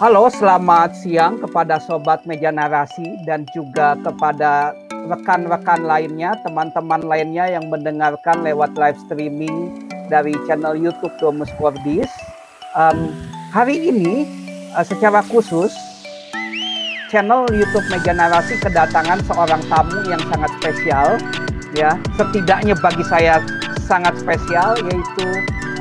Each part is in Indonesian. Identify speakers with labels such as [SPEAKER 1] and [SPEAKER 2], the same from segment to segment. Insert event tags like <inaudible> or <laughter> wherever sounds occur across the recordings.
[SPEAKER 1] Halo, selamat siang kepada sobat meja narasi dan juga kepada rekan-rekan lainnya, teman-teman lainnya yang mendengarkan lewat live streaming dari channel YouTube Domus Cordis. Um, hari ini uh, secara khusus channel YouTube Meja Narasi kedatangan seorang tamu yang sangat spesial ya, setidaknya bagi saya sangat spesial yaitu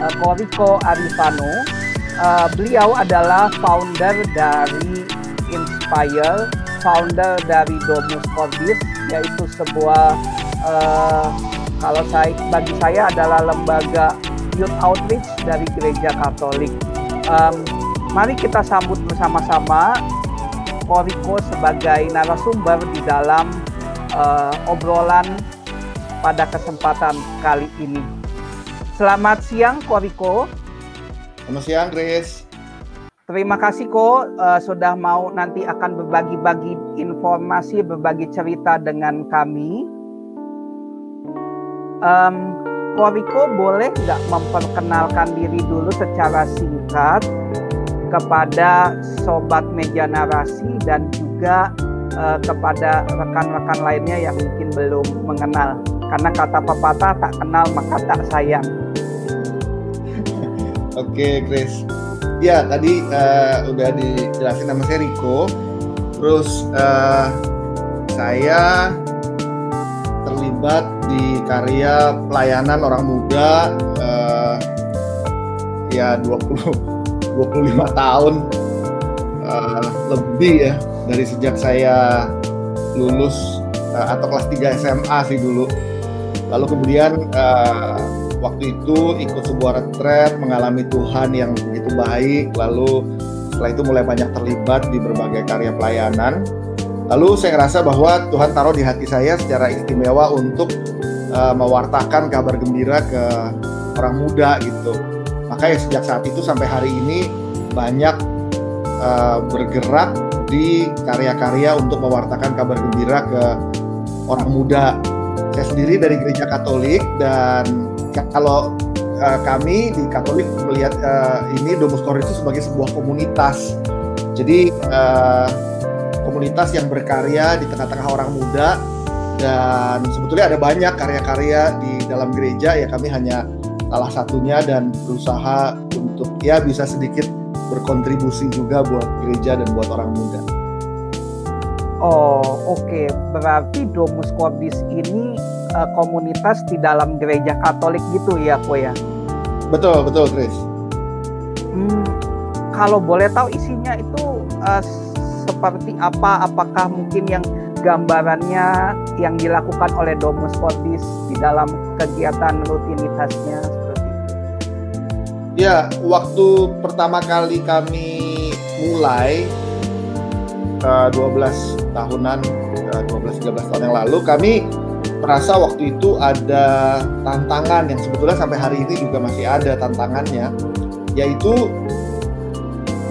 [SPEAKER 1] uh, Koriko Arifano uh, beliau adalah founder dari Inspire, founder dari Domus Cordis, yaitu sebuah uh, kalau saya bagi saya adalah lembaga youth outreach dari gereja Katolik. Um, mari kita sambut bersama-sama Koriko sebagai narasumber di dalam uh, obrolan pada kesempatan kali ini. Selamat siang Koriko.
[SPEAKER 2] Selamat siang, Chris.
[SPEAKER 1] Terima kasih kok uh, sudah mau nanti akan berbagi-bagi informasi, berbagi cerita dengan kami. Um, Koriko boleh nggak memperkenalkan diri dulu secara singkat kepada sobat meja narasi dan juga uh, kepada rekan-rekan lainnya yang mungkin belum mengenal. Karena kata pepatah tak kenal maka tak sayang.
[SPEAKER 2] Oke, Chris. Ya, tadi uh, udah dijelasin nama saya Riko. Terus uh, saya terlibat di karya pelayanan orang muda uh, ya 20 25 <laughs> tahun uh, lebih ya dari sejak saya lulus uh, atau kelas 3 SMA sih dulu. Lalu kemudian uh, waktu itu ikut sebuah retret mengalami Tuhan yang begitu baik lalu setelah itu mulai banyak terlibat di berbagai karya pelayanan. Lalu saya ngerasa bahwa Tuhan taruh di hati saya secara istimewa untuk uh, mewartakan kabar gembira ke orang muda gitu. Makanya sejak saat itu sampai hari ini banyak uh, bergerak di karya-karya untuk mewartakan kabar gembira ke orang muda. Saya sendiri dari gereja Katolik dan kalau uh, kami di Katolik melihat uh, ini Domus Cor itu sebagai sebuah komunitas. Jadi uh, komunitas yang berkarya di tengah-tengah orang muda dan sebetulnya ada banyak karya-karya di dalam gereja ya kami hanya salah satunya dan berusaha untuk ya bisa sedikit berkontribusi juga buat gereja dan buat orang muda.
[SPEAKER 1] Oh oke, okay. berarti Domus Cordis ini uh, komunitas di dalam gereja Katolik gitu ya, Ko ya?
[SPEAKER 2] Betul, betul, Chris.
[SPEAKER 1] Hmm, kalau boleh tahu isinya itu uh, seperti apa? Apakah mungkin yang gambarannya yang dilakukan oleh Domus Cordis di dalam kegiatan rutinitasnya seperti itu?
[SPEAKER 2] Ya, waktu pertama kali kami mulai uh, 12 tahunan, uh, 12-13 tahun yang lalu, kami merasa waktu itu ada tantangan yang sebetulnya sampai hari ini juga masih ada tantangannya yaitu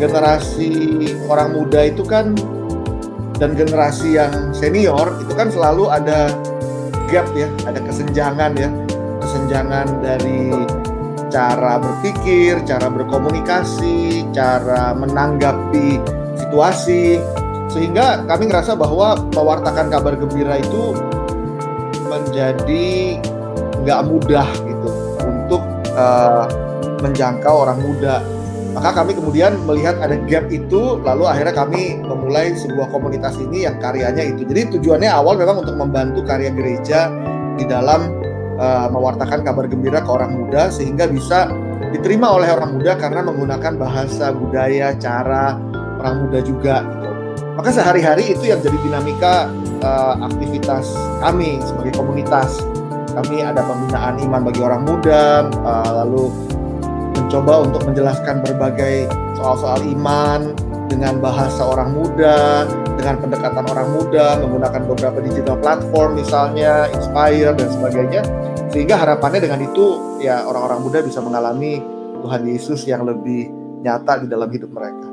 [SPEAKER 2] generasi orang muda itu kan dan generasi yang senior itu kan selalu ada gap ya, ada kesenjangan ya, kesenjangan dari cara berpikir, cara berkomunikasi, cara menanggapi situasi. Sehingga kami ngerasa bahwa mewartakan kabar gembira itu menjadi nggak mudah gitu untuk uh, menjangkau orang muda. Maka kami kemudian melihat ada gap itu, lalu akhirnya kami memulai sebuah komunitas ini yang karyanya itu. Jadi tujuannya awal memang untuk membantu karya gereja di dalam uh, mewartakan kabar gembira ke orang muda sehingga bisa diterima oleh orang muda karena menggunakan bahasa budaya, cara orang muda juga. Gitu. Maka sehari-hari itu yang jadi dinamika uh, aktivitas kami sebagai komunitas. Kami ada pembinaan iman bagi orang muda, uh, lalu mencoba untuk menjelaskan berbagai soal-soal iman dengan bahasa orang muda, dengan pendekatan orang muda, menggunakan beberapa digital platform misalnya, Inspire dan sebagainya. Sehingga harapannya dengan itu ya orang-orang muda bisa mengalami Tuhan Yesus yang lebih nyata di dalam hidup mereka.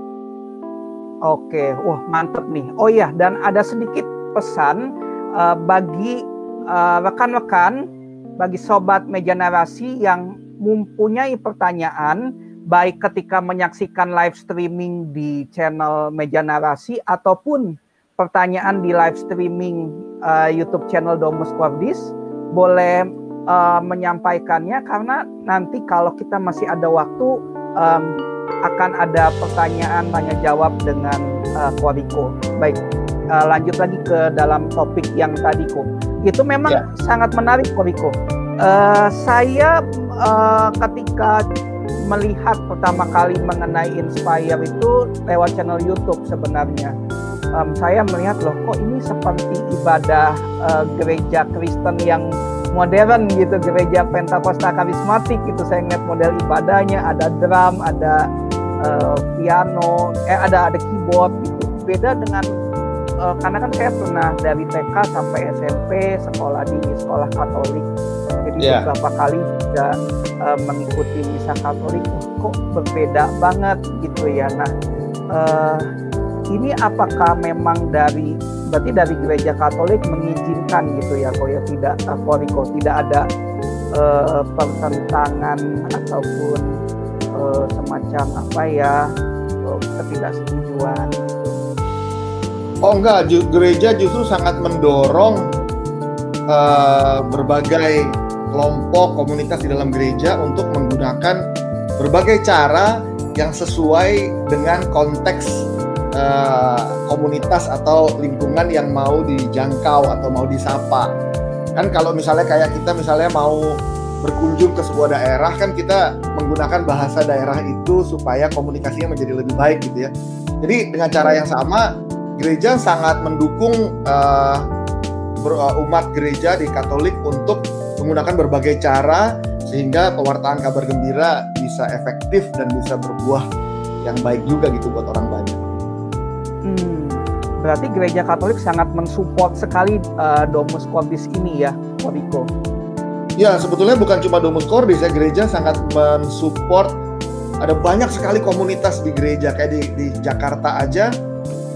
[SPEAKER 1] Oke, wah mantep nih. Oh iya, dan ada sedikit pesan uh, bagi uh, rekan-rekan, bagi sobat meja narasi yang mempunyai pertanyaan, baik ketika menyaksikan live streaming di channel Meja Narasi ataupun pertanyaan di live streaming uh, YouTube channel Domus Cordis boleh uh, menyampaikannya karena nanti kalau kita masih ada waktu um, akan ada pertanyaan tanya jawab dengan uh, Koriko. Baik, uh, lanjut lagi ke dalam topik yang tadi kok. Itu memang ya. sangat menarik Koriko. Uh, saya uh, ketika melihat pertama kali mengenai Inspire itu lewat channel YouTube sebenarnya um, saya melihat loh kok ini seperti ibadah uh, gereja Kristen yang modern gitu gereja Pentakosta karismatik gitu saya ngeliat model ibadahnya ada drum ada uh, piano eh ada ada keyboard gitu beda dengan uh, karena kan saya pernah dari TK sampai SMP sekolah di sekolah Katolik. Jadi yeah. beberapa kali juga uh, mengikuti misa Katolik. Wah, kok berbeda banget gitu ya nah uh, ini apakah memang dari berarti dari gereja Katolik mengizinkan gitu ya kok ya tidak Koriko tidak ada uh, pertentangan ataupun uh, semacam apa ya ketidaksetujuan
[SPEAKER 2] Oh enggak, gereja justru sangat mendorong uh, berbagai kelompok komunitas di dalam gereja untuk menggunakan berbagai cara yang sesuai dengan konteks uh, komunitas atau lingkungan yang mau dijangkau atau mau disapa. Kan kalau misalnya kayak kita misalnya mau berkunjung ke sebuah daerah kan kita menggunakan bahasa daerah itu supaya komunikasinya menjadi lebih baik gitu ya. Jadi dengan cara yang sama gereja sangat mendukung uh, umat gereja di Katolik untuk menggunakan berbagai cara sehingga pewartaan kabar gembira bisa efektif dan bisa berbuah yang baik juga gitu buat orang banyak.
[SPEAKER 1] Hmm, berarti gereja Katolik sangat mensupport sekali uh, Domus Cordis ini ya, Koriko.
[SPEAKER 2] Ya, sebetulnya bukan cuma Domus Cordis ya, gereja sangat mensupport ada banyak sekali komunitas di gereja kayak di, di Jakarta aja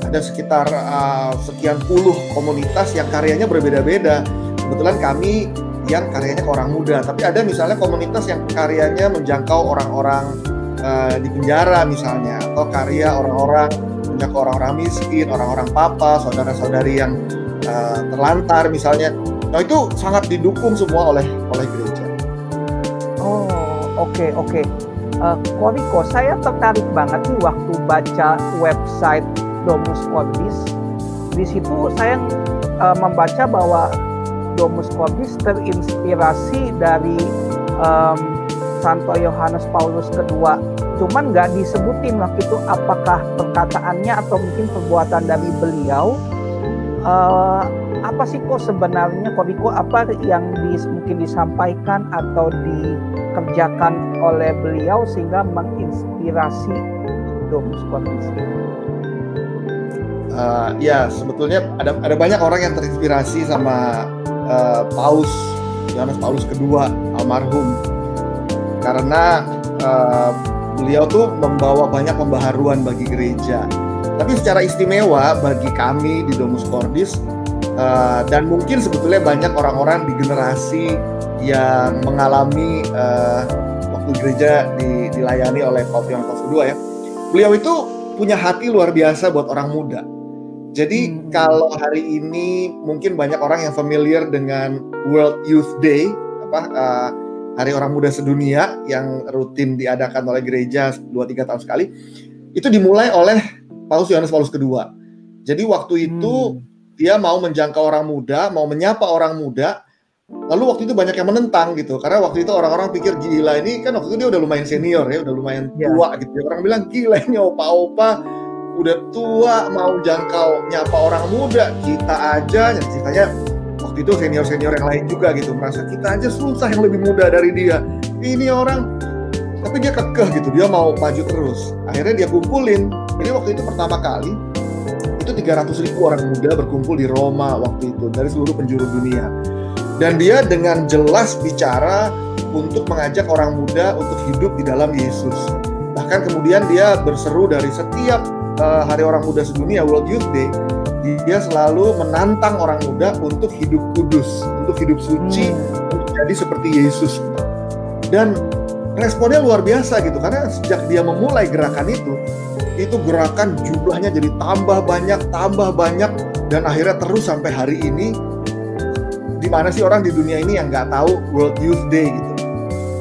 [SPEAKER 2] ada sekitar uh, sekian puluh komunitas yang karyanya berbeda-beda. Kebetulan kami yang karyanya ke orang muda, tapi ada misalnya komunitas yang karyanya menjangkau orang-orang uh, di penjara misalnya, atau karya orang-orang ke orang-orang miskin, orang-orang papa, saudara-saudari yang uh, terlantar misalnya. Nah itu sangat didukung semua oleh oleh gereja.
[SPEAKER 1] Oh oke okay, oke. Okay. Uh, Koriko, saya tertarik banget nih waktu baca website Domus Cordis. Di situ saya uh, membaca bahwa Domus Cordis terinspirasi dari um, Santo Yohanes Paulus II cuman nggak disebutin waktu itu apakah perkataannya atau mungkin perbuatan dari beliau. Uh, apa sih kok sebenarnya Koriko apa yang dis, mungkin disampaikan atau dikerjakan oleh beliau sehingga menginspirasi Domus Cordis
[SPEAKER 2] uh, ya sebetulnya ada ada banyak orang yang terinspirasi sama uh, Paus Yohanes Paulus kedua almarhum karena uh, beliau tuh membawa banyak pembaharuan bagi gereja. Tapi secara istimewa bagi kami di Domus Cordis uh, dan mungkin sebetulnya banyak orang-orang di generasi yang mengalami uh, waktu gereja di, dilayani oleh Paus Yohanes Paus II ya. Beliau itu punya hati luar biasa buat orang muda. Jadi hmm. kalau hari ini mungkin banyak orang yang familiar dengan World Youth Day apa uh, Hari Orang Muda Sedunia yang rutin diadakan oleh gereja 2-3 tahun sekali, itu dimulai oleh Paus Yohanes Paulus II. Jadi waktu itu hmm. dia mau menjangkau orang muda, mau menyapa orang muda, lalu waktu itu banyak yang menentang gitu, karena waktu itu orang-orang pikir gila ini kan waktu itu dia udah lumayan senior ya, udah lumayan yeah. tua gitu. Ya. Orang bilang gila ini opa-opa udah tua mau jangkau nyapa orang muda, kita aja ceritanya waktu itu senior-senior yang lain juga gitu merasa kita aja susah yang lebih muda dari dia. Ini orang tapi dia kekeh gitu dia mau maju terus. Akhirnya dia kumpulin. Jadi waktu itu pertama kali itu 300 ribu orang muda berkumpul di Roma waktu itu dari seluruh penjuru dunia. Dan dia dengan jelas bicara untuk mengajak orang muda untuk hidup di dalam Yesus. Bahkan kemudian dia berseru dari setiap uh, Hari Orang Muda Sedunia World Youth Day dia selalu menantang orang muda untuk hidup kudus, untuk hidup suci, hmm. untuk jadi seperti Yesus. Dan responnya luar biasa gitu karena sejak dia memulai gerakan itu itu gerakan jumlahnya jadi tambah banyak tambah banyak dan akhirnya terus sampai hari ini di mana sih orang di dunia ini yang nggak tahu World Youth Day gitu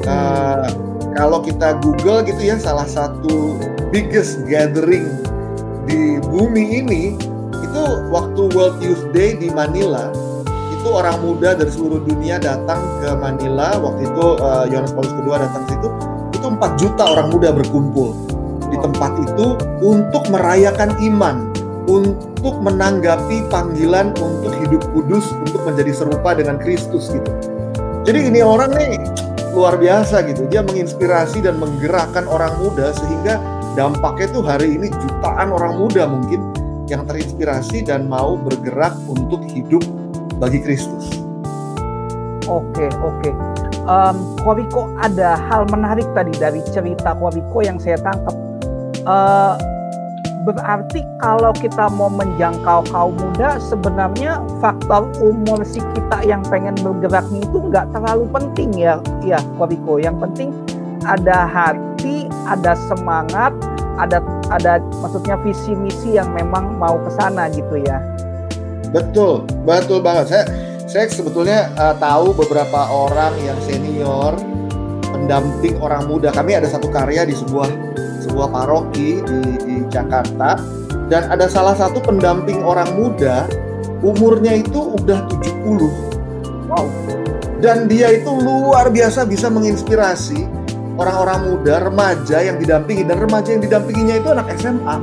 [SPEAKER 2] uh, kalau kita Google gitu ya salah satu biggest gathering di bumi ini itu waktu World Youth Day di Manila itu orang muda dari seluruh dunia datang ke Manila. Waktu itu uh, Yohanes Paulus II datang ke situ itu 4 juta orang muda berkumpul di tempat itu untuk merayakan iman untuk menanggapi panggilan untuk hidup kudus untuk menjadi serupa dengan Kristus gitu. Jadi ini orang nih luar biasa gitu. Dia menginspirasi dan menggerakkan orang muda sehingga dampaknya tuh hari ini jutaan orang muda mungkin yang terinspirasi dan mau bergerak untuk hidup bagi Kristus.
[SPEAKER 1] Oke, oke. Um, Koriko ada hal menarik tadi dari cerita Koriko yang saya tangkap. Uh, berarti kalau kita mau menjangkau kaum muda, sebenarnya faktor umur si kita yang pengen bergerak itu nggak terlalu penting ya, ya Koriko. Yang penting ada hati, ada semangat, ada ada maksudnya visi misi yang memang mau ke sana gitu ya.
[SPEAKER 2] Betul, betul banget. Saya saya sebetulnya uh, tahu beberapa orang yang senior pendamping orang muda. Kami ada satu karya di sebuah sebuah paroki di, di Jakarta dan ada salah satu pendamping orang muda umurnya itu udah 70. Wow. Dan dia itu luar biasa bisa menginspirasi orang-orang muda, remaja yang didampingi dan remaja yang didampinginya itu anak SMA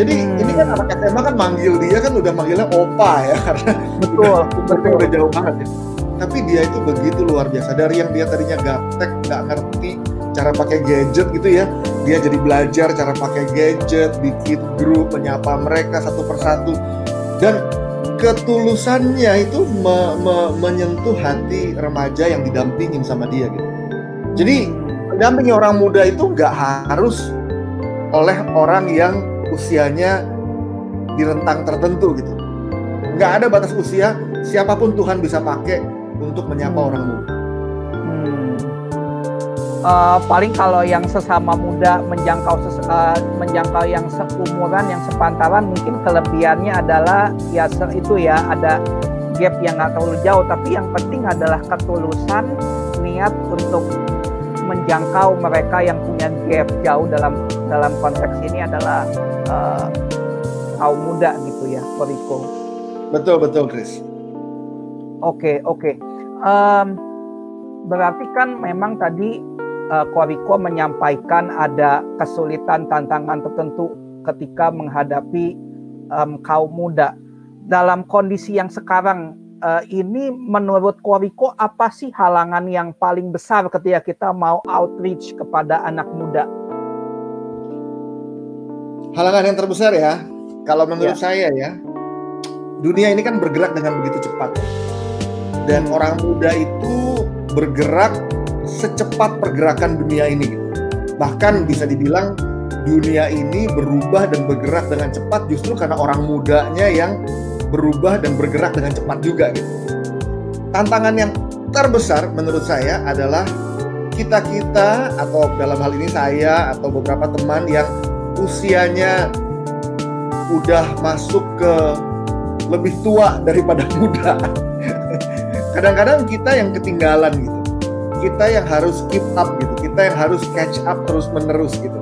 [SPEAKER 2] jadi hmm. ini kan anak SMA kan manggil dia kan udah manggilnya opa ya <laughs> karena
[SPEAKER 1] betul, betul.
[SPEAKER 2] udah jauh banget ya. Tapi dia itu begitu luar biasa dari yang dia tadinya gaptek nggak ngerti cara pakai gadget gitu ya, dia jadi belajar cara pakai gadget, bikin grup, menyapa mereka satu persatu dan ketulusannya itu me, me, menyentuh hati remaja yang didampingin sama dia gitu. Jadi hmm. Mendampingi orang muda itu nggak harus oleh orang yang usianya di rentang tertentu gitu. Nggak ada batas usia, siapa pun Tuhan bisa pakai untuk menyapa orang muda. Hmm.
[SPEAKER 1] Uh, paling kalau yang sesama muda menjangkau ses, uh, menjangkau yang seumuran yang sepantaran mungkin kelebihannya adalah ya itu ya ada gap yang nggak terlalu jauh tapi yang penting adalah ketulusan niat untuk menjangkau mereka yang punya gap jauh dalam dalam konteks ini adalah uh, kaum muda gitu ya, Koriko.
[SPEAKER 2] Betul betul, Chris.
[SPEAKER 1] Oke okay, oke. Okay. Um, berarti kan memang tadi uh, Koriko menyampaikan ada kesulitan tantangan tertentu ketika menghadapi um, kaum muda dalam kondisi yang sekarang uh, ini menurut Koriko apa sih halangan yang paling besar ketika kita mau outreach kepada anak muda?
[SPEAKER 2] halangan yang terbesar ya, kalau menurut ya. saya ya, dunia ini kan bergerak dengan begitu cepat. Dan hmm. orang muda itu bergerak secepat pergerakan dunia ini. Bahkan bisa dibilang dunia ini berubah dan bergerak dengan cepat justru karena orang mudanya yang berubah dan bergerak dengan cepat juga gitu. Tantangan yang terbesar menurut saya adalah kita-kita atau dalam hal ini saya atau beberapa teman yang usianya udah masuk ke lebih tua daripada <laughs> muda. Kadang-kadang kita yang ketinggalan gitu. Kita yang harus keep up gitu. Kita yang harus catch up terus-menerus gitu.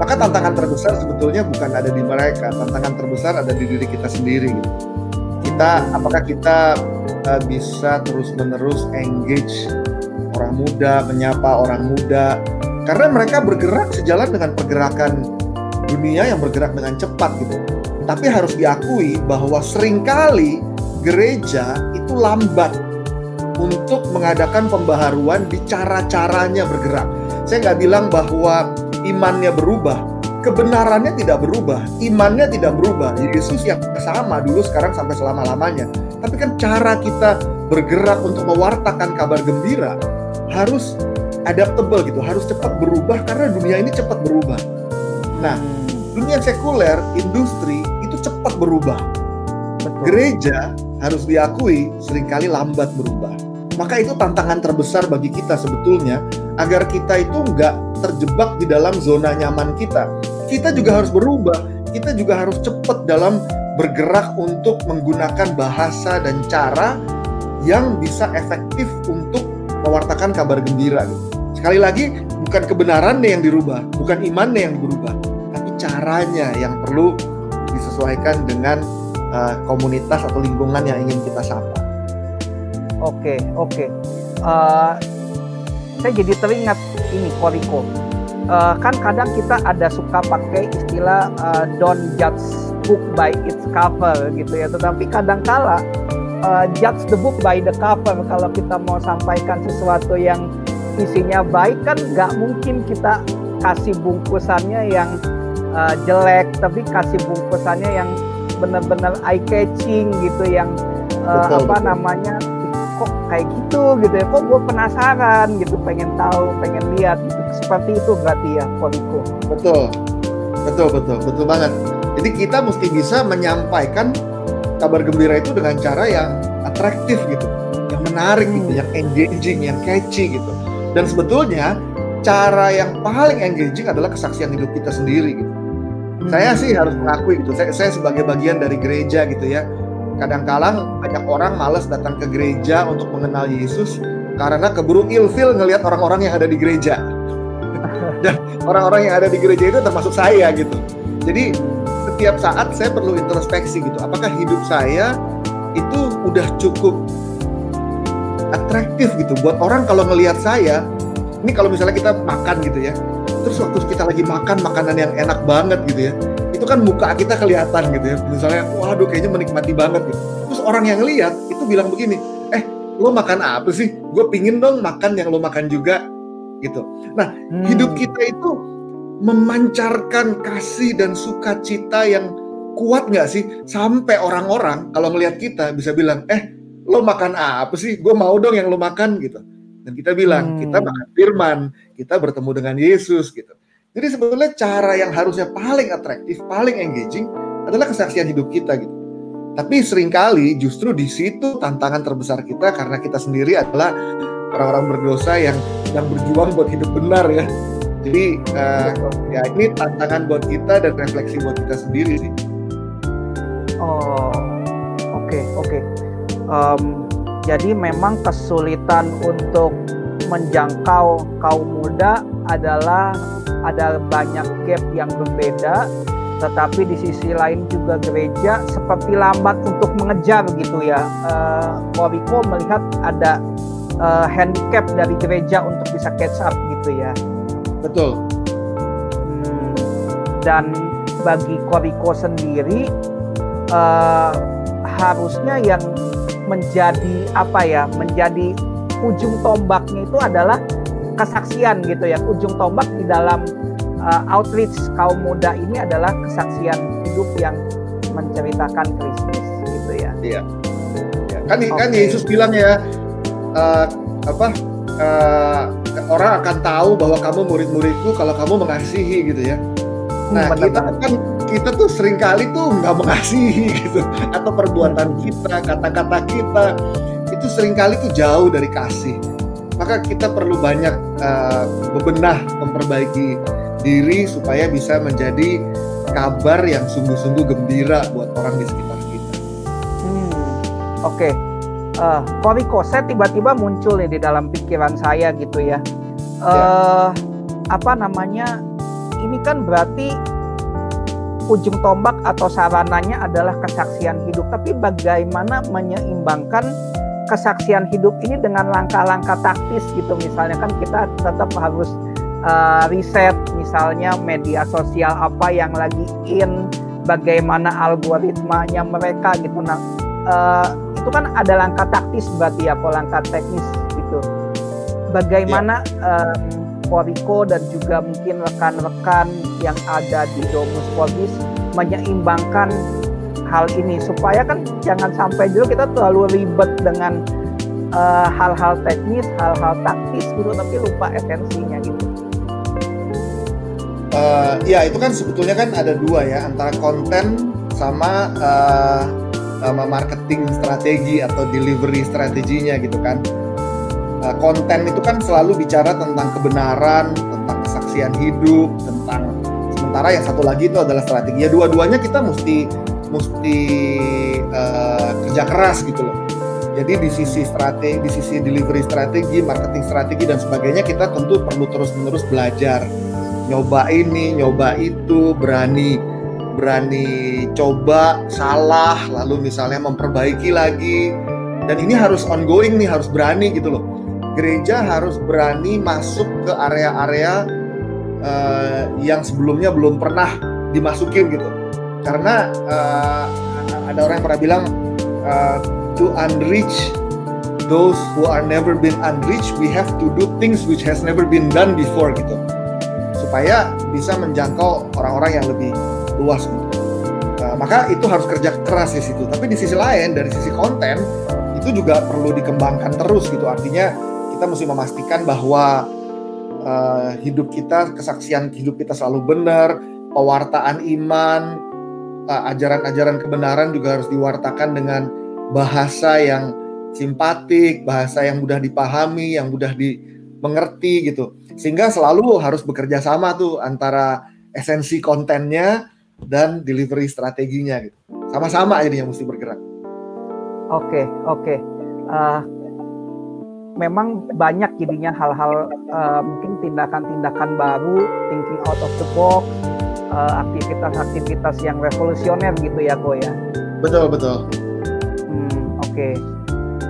[SPEAKER 2] Maka tantangan terbesar sebetulnya bukan ada di mereka, tantangan terbesar ada di diri kita sendiri gitu. Kita apakah kita uh, bisa terus-menerus engage orang muda, menyapa orang muda karena mereka bergerak sejalan dengan pergerakan dunia yang bergerak dengan cepat gitu. Tapi harus diakui bahwa sering kali gereja itu lambat untuk mengadakan pembaharuan di cara-caranya bergerak. Saya nggak bilang bahwa imannya berubah, kebenarannya tidak berubah, imannya tidak berubah. Yesus yang sama dulu sekarang sampai selama-lamanya. Tapi kan cara kita bergerak untuk mewartakan kabar gembira harus adaptable gitu, harus cepat berubah karena dunia ini cepat berubah. Nah, dunia sekuler, industri itu cepat berubah. Betul. Gereja harus diakui sering kali lambat berubah. Maka itu tantangan terbesar bagi kita sebetulnya agar kita itu nggak terjebak di dalam zona nyaman kita. Kita juga harus berubah. Kita juga harus cepat dalam bergerak untuk menggunakan bahasa dan cara yang bisa efektif untuk mewartakan kabar gembira. Sekali lagi, bukan kebenarannya yang dirubah, bukan imannya yang berubah, tapi caranya yang perlu disesuaikan dengan uh, komunitas atau lingkungan yang ingin kita sapa.
[SPEAKER 1] Oke, oke. Uh, saya jadi teringat ini Koriko. Uh, kan kadang kita ada suka pakai istilah uh, don't judge book by its cover gitu ya. Tetapi kadangkala uh, judge the book by the cover kalau kita mau sampaikan sesuatu yang isinya baik kan nggak mungkin kita kasih bungkusannya yang uh, jelek tapi kasih bungkusannya yang benar-benar eye catching gitu yang uh, betul, apa betul. namanya kok kayak gitu gitu ya. Kok gue penasaran gitu pengen tahu pengen lihat gitu. seperti itu berarti ya Koriko
[SPEAKER 2] betul. Betul betul betul banget. Jadi kita mesti bisa menyampaikan kabar gembira itu dengan cara yang atraktif gitu yang menarik gitu, hmm. gitu yang engaging yang catchy gitu. Dan sebetulnya cara yang paling engaging adalah kesaksian hidup kita sendiri gitu. Saya sih harus mengakui gitu. Saya, saya sebagai bagian dari gereja gitu ya kadang-kala banyak orang males datang ke gereja untuk mengenal Yesus karena keburu ilfil ngelihat orang-orang yang ada di gereja. <laughs> Dan orang-orang yang ada di gereja itu termasuk saya gitu. Jadi setiap saat saya perlu introspeksi gitu. Apakah hidup saya itu udah cukup atraktif gitu? Buat orang kalau ngelihat saya ini kalau misalnya kita makan gitu ya terus waktu kita lagi makan makanan yang enak banget gitu ya itu kan muka kita kelihatan gitu ya. Misalnya waduh kayaknya menikmati banget gitu. Terus orang yang lihat itu bilang begini eh lo makan apa sih? Gue pingin dong makan yang lo makan juga gitu. Nah hmm. hidup kita itu memancarkan kasih dan sukacita yang kuat nggak sih? Sampai orang-orang kalau ngelihat kita bisa bilang eh lo makan apa sih? Gue mau dong yang lo makan gitu. Dan kita bilang hmm. kita makan firman kita bertemu dengan Yesus gitu jadi sebetulnya cara yang harusnya paling atraktif, paling engaging adalah kesaksian hidup kita gitu. Tapi sering kali justru di situ tantangan terbesar kita karena kita sendiri adalah orang-orang berdosa yang yang berjuang buat hidup benar ya. Jadi uh, ya ini tantangan buat kita dan refleksi buat kita sendiri sih.
[SPEAKER 1] Oh, oke okay, oke. Okay. Um, jadi memang kesulitan untuk menjangkau kaum muda adalah ada banyak gap yang berbeda tetapi di sisi lain juga gereja seperti lambat untuk mengejar gitu ya. Uh, Koriko melihat ada uh, handicap dari gereja untuk bisa catch up gitu ya.
[SPEAKER 2] Betul.
[SPEAKER 1] Hmm, dan bagi Koriko sendiri uh, harusnya yang menjadi apa ya, menjadi ujung tombaknya itu adalah kesaksian gitu ya. Ujung tombak di dalam uh, outreach kaum muda ini adalah kesaksian hidup yang menceritakan Kristus gitu ya.
[SPEAKER 2] Iya. Ya, kan okay. kan Yesus bilang ya uh, apa uh, orang akan tahu bahwa kamu murid-muridku kalau kamu mengasihi gitu ya. Hmm, nah, hmm, kita kan kita tuh sering kali tuh nggak mengasihi <laughs> gitu atau perbuatan kita, kata-kata kita itu sering kali tuh jauh dari kasih maka kita perlu banyak uh, bebenah memperbaiki diri supaya bisa menjadi kabar yang sungguh-sungguh gembira buat orang di sekitar kita.
[SPEAKER 1] Hmm, Oke, okay. uh, Koriko, saya tiba-tiba muncul nih di dalam pikiran saya gitu ya. Uh, ya. Apa namanya? Ini kan berarti ujung tombak atau sarananya adalah kesaksian hidup. Tapi bagaimana menyeimbangkan kesaksian hidup ini dengan langkah-langkah taktis gitu misalnya kan kita tetap harus uh, riset misalnya media sosial apa yang lagi in bagaimana algoritmanya mereka gitu nah uh, itu kan ada langkah taktis berarti ya kalau langkah teknis gitu bagaimana yeah. um, Koriko dan juga mungkin rekan-rekan yang ada di Domus Polis menyeimbangkan hal ini supaya kan jangan sampai juga kita terlalu ribet dengan eh, hal-hal uh, teknis, hal-hal taktis gitu tapi lupa esensinya gitu.
[SPEAKER 2] Uh, ya itu kan sebetulnya kan ada dua ya antara konten sama uh, sama marketing strategi atau delivery strateginya gitu kan. uh, konten itu kan selalu bicara tentang kebenaran, tentang kesaksian hidup, tentang sementara yang satu lagi itu adalah strategi. Ya dua-duanya kita mesti mesti uh, kerja keras gitu loh. Jadi di sisi strategi, di sisi delivery strategi, marketing strategi dan sebagainya kita tentu perlu terus-menerus belajar. Nyoba ini, nyoba itu, berani berani coba salah lalu misalnya memperbaiki lagi dan ini harus ongoing nih harus berani gitu loh gereja harus berani masuk ke area-area uh, yang sebelumnya belum pernah dimasukin gitu karena uh, ada orang yang pernah bilang uh, to unreach those who are never been unreached we have to do things which has never been done before gitu supaya bisa menjangkau orang-orang yang lebih luas gitu. Uh, maka itu harus kerja keras di situ. Tapi di sisi lain dari sisi konten itu juga perlu dikembangkan terus gitu. Artinya kita mesti memastikan bahwa uh, hidup kita, kesaksian hidup kita selalu benar, pewartaan iman, ajaran-ajaran kebenaran juga harus diwartakan dengan bahasa yang simpatik, bahasa yang mudah dipahami, yang mudah dimengerti gitu. Sehingga selalu harus bekerja sama tuh antara esensi kontennya dan delivery strateginya gitu. Sama-sama yang mesti bergerak.
[SPEAKER 1] Oke, okay, oke. Okay. Uh, eh, memang banyak jadinya hal-hal uh, mungkin tindakan-tindakan baru, thinking out of the box, uh, aktivitas-aktivitas yang revolusioner gitu ya, Ko ya.
[SPEAKER 2] Betul, betul.
[SPEAKER 1] Hmm, oke. Okay.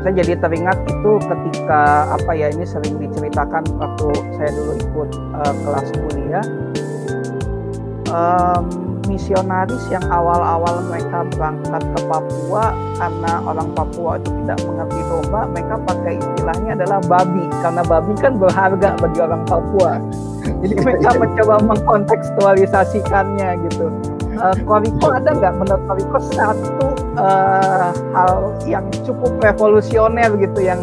[SPEAKER 1] Saya jadi teringat itu ketika apa ya ini sering diceritakan waktu saya dulu ikut uh, kelas kuliah. Um, misionaris yang awal-awal mereka berangkat ke Papua karena orang Papua itu tidak mengerti domba, mereka pakai istilahnya adalah babi karena babi kan berharga bagi orang Papua. Jadi <laughs> mereka mencoba mengkontekstualisasikannya gitu. Uh, Koriko ada nggak menurut Koriko satu uh, hal yang cukup revolusioner gitu yang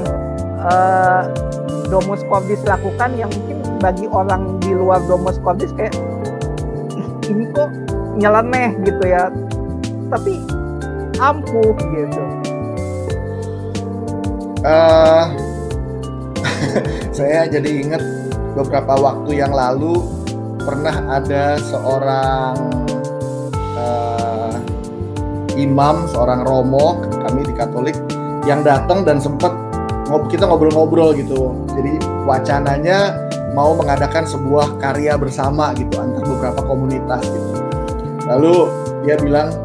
[SPEAKER 1] uh, Domus Cordis lakukan yang mungkin bagi orang di luar Domus Cordis kayak ini kok nyeleneh gitu ya. Tapi ampuh gitu.
[SPEAKER 2] Uh, <laughs> saya jadi ingat beberapa waktu yang lalu pernah ada seorang uh, imam seorang romo kami di Katolik yang datang dan sempat kita ngobrol-ngobrol gitu. Jadi wacananya mau mengadakan sebuah karya bersama gitu antar beberapa komunitas gitu Lalu dia bilang,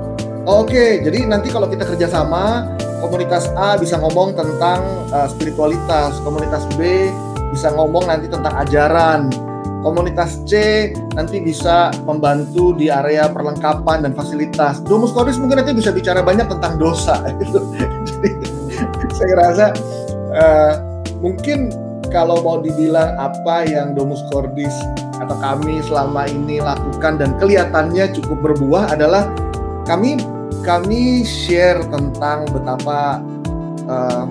[SPEAKER 2] oh, oke, okay, jadi nanti kalau kita kerjasama, komunitas A bisa ngomong tentang uh, spiritualitas, komunitas B bisa ngomong nanti tentang ajaran, komunitas C nanti bisa membantu di area perlengkapan dan fasilitas. Domus Cordis mungkin nanti bisa bicara banyak tentang dosa. <laughs> Jadi saya rasa uh, mungkin kalau mau dibilang apa yang Domus Cordis atau kami selama ini lakukan dan kelihatannya cukup berbuah adalah kami kami share tentang betapa uh,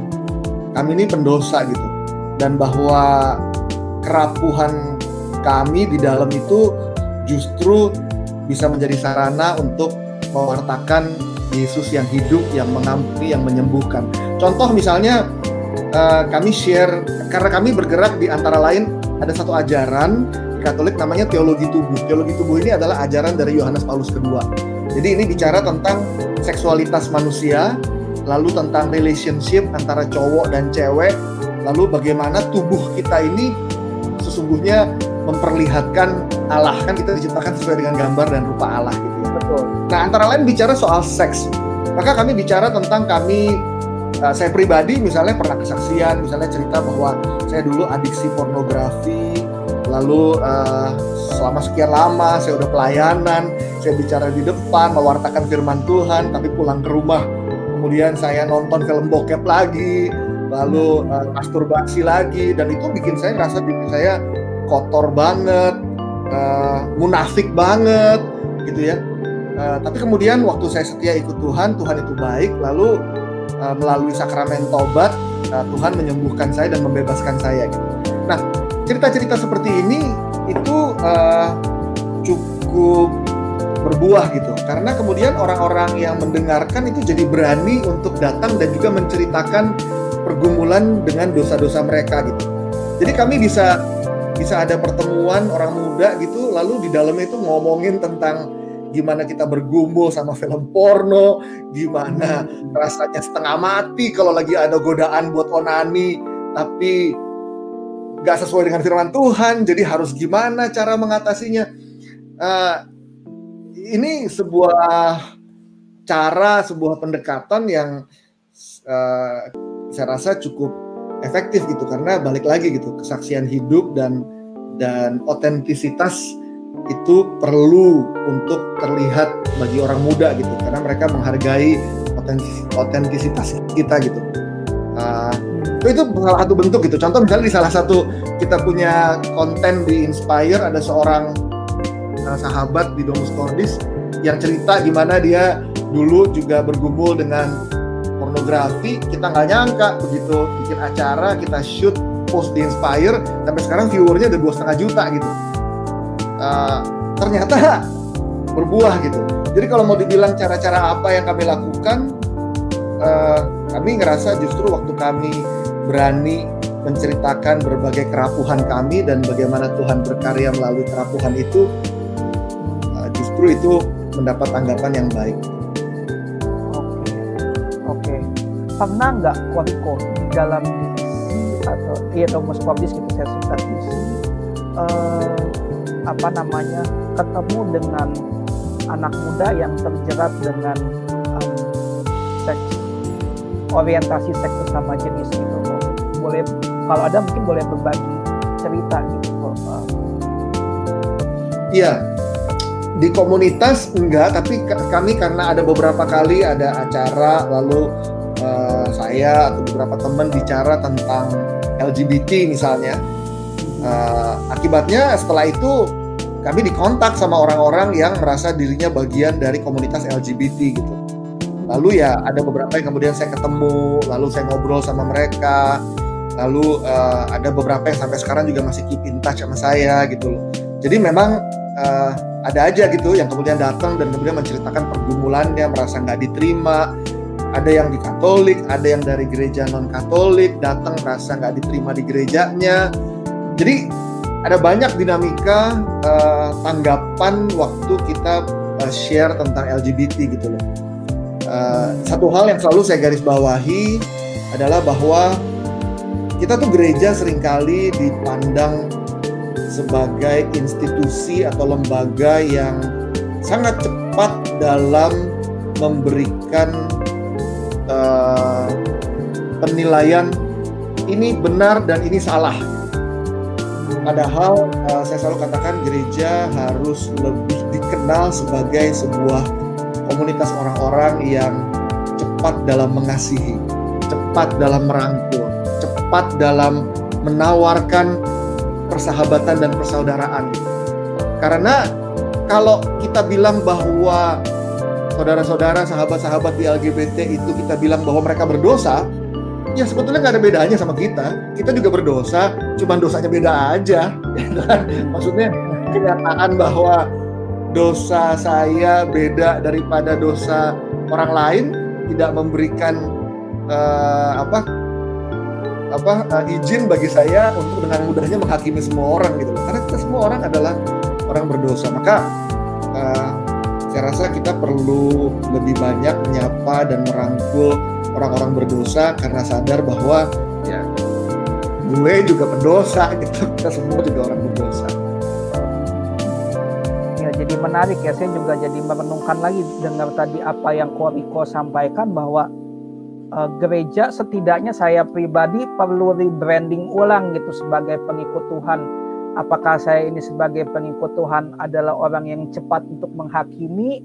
[SPEAKER 2] kami ini pendosa gitu dan bahwa kerapuhan kami di dalam itu justru bisa menjadi sarana untuk mewartakan Yesus yang hidup, yang mengampuni, yang menyembuhkan. Contoh misalnya uh, kami share karena kami bergerak di antara lain ada satu ajaran Katolik namanya teologi tubuh. Teologi tubuh ini adalah ajaran dari Yohanes Paulus II. Jadi ini bicara tentang seksualitas manusia, lalu tentang relationship antara cowok dan cewek, lalu bagaimana tubuh kita ini sesungguhnya memperlihatkan Allah kan kita diciptakan sesuai dengan gambar dan rupa Allah gitu ya. Betul. Nah antara lain bicara soal seks, maka kami bicara tentang kami uh, saya pribadi misalnya pernah kesaksian, misalnya cerita bahwa saya dulu adiksi pornografi, lalu uh, selama sekian lama saya udah pelayanan saya bicara di depan mewartakan firman Tuhan tapi pulang ke rumah. Kemudian saya nonton film bokep lagi lalu uh, masturbasi lagi dan itu bikin saya ngerasa diri saya kotor banget uh, munafik banget gitu ya. Uh, tapi kemudian waktu saya setia ikut Tuhan Tuhan itu baik lalu uh, melalui sakramen tobat uh, Tuhan menyembuhkan saya dan membebaskan saya gitu. Nah cerita-cerita seperti ini itu uh, cukup berbuah gitu. Karena kemudian orang-orang yang mendengarkan itu jadi berani untuk datang dan juga menceritakan pergumulan dengan dosa-dosa mereka gitu. Jadi kami bisa bisa ada pertemuan orang muda gitu, lalu di dalamnya itu ngomongin tentang gimana kita bergumul sama film porno, gimana rasanya setengah mati kalau lagi ada godaan buat onani, tapi gak sesuai dengan firman Tuhan, jadi harus gimana cara mengatasinya. Uh, ini sebuah cara, sebuah pendekatan yang uh, saya rasa cukup efektif gitu karena balik lagi gitu kesaksian hidup dan dan otentisitas itu perlu untuk terlihat bagi orang muda gitu karena mereka menghargai otentisitas kita gitu. Uh, itu salah satu bentuk gitu. Contoh misalnya di salah satu kita punya konten di Inspire ada seorang uh, sahabat di Domus Cordis yang cerita gimana dia dulu juga bergumul dengan pornografi. Kita nggak nyangka begitu bikin acara kita shoot post di Inspire sampai sekarang viewernya udah dua setengah juta gitu uh, ternyata <laughs> berbuah gitu. Jadi kalau mau dibilang cara-cara apa yang kami lakukan, uh, kami ngerasa justru waktu kami berani menceritakan berbagai kerapuhan kami dan bagaimana Tuhan berkarya melalui kerapuhan itu, uh, justru itu mendapat tanggapan yang baik.
[SPEAKER 1] Oke, oke. Pernah nggak Koriko di dalam divisi atau iya Thomas Publish gitu saya singkat divisi uh, apa namanya ketemu dengan anak muda yang terjerat dengan um, seks orientasi seks sesama jenis boleh kalau ada mungkin boleh berbagi cerita gitu
[SPEAKER 2] iya. Di komunitas enggak tapi kami karena ada beberapa kali ada acara lalu uh, saya atau beberapa teman bicara tentang LGBT misalnya. Uh, akibatnya setelah itu kami dikontak sama orang-orang yang merasa dirinya bagian dari komunitas LGBT gitu. Lalu ya ada beberapa yang kemudian saya ketemu, lalu saya ngobrol sama mereka, lalu uh, ada beberapa yang sampai sekarang juga masih keep in touch sama saya gitu loh. Jadi memang uh, ada aja gitu yang kemudian datang dan kemudian menceritakan pergumulannya, merasa nggak diterima. Ada yang di Katolik, ada yang dari gereja non Katolik datang merasa nggak diterima di gerejanya. Jadi ada banyak dinamika uh, tanggapan waktu kita uh, share tentang LGBT gitu loh. Uh, satu hal yang selalu saya garis bawahi adalah bahwa kita tuh gereja sering kali dipandang sebagai institusi atau lembaga yang sangat cepat dalam memberikan uh, penilaian ini benar dan ini salah. Padahal uh, saya selalu katakan gereja harus lebih dikenal sebagai sebuah komunitas orang-orang yang cepat dalam mengasihi, cepat dalam merangkul, cepat dalam menawarkan persahabatan dan persaudaraan. Karena kalau kita bilang bahwa saudara-saudara, sahabat-sahabat di LGBT itu kita bilang bahwa mereka berdosa, ya sebetulnya nggak ada bedanya sama kita. Kita juga berdosa, cuman dosanya beda aja. <laughs> Ya kan? Maksudnya kenyataan bahwa dosa saya beda daripada dosa orang lain tidak memberikan uh, apa apa uh, izin bagi saya untuk dengan mudahnya menghakimi semua orang gitu karena kita semua orang adalah orang berdosa. Maka uh, saya rasa kita perlu lebih banyak menyapa dan merangkul orang-orang berdosa karena sadar bahwa ya gue juga pendosa gitu. <laughs> Kita semua juga orang berdosa.
[SPEAKER 1] Ya jadi menarik ya. Saya juga jadi merenungkan lagi dengar tadi apa yang Koriko sampaikan bahwa uh, gereja setidaknya saya pribadi perlu rebranding ulang gitu sebagai pengikut Tuhan apakah saya ini sebagai pengikut Tuhan adalah orang yang cepat untuk menghakimi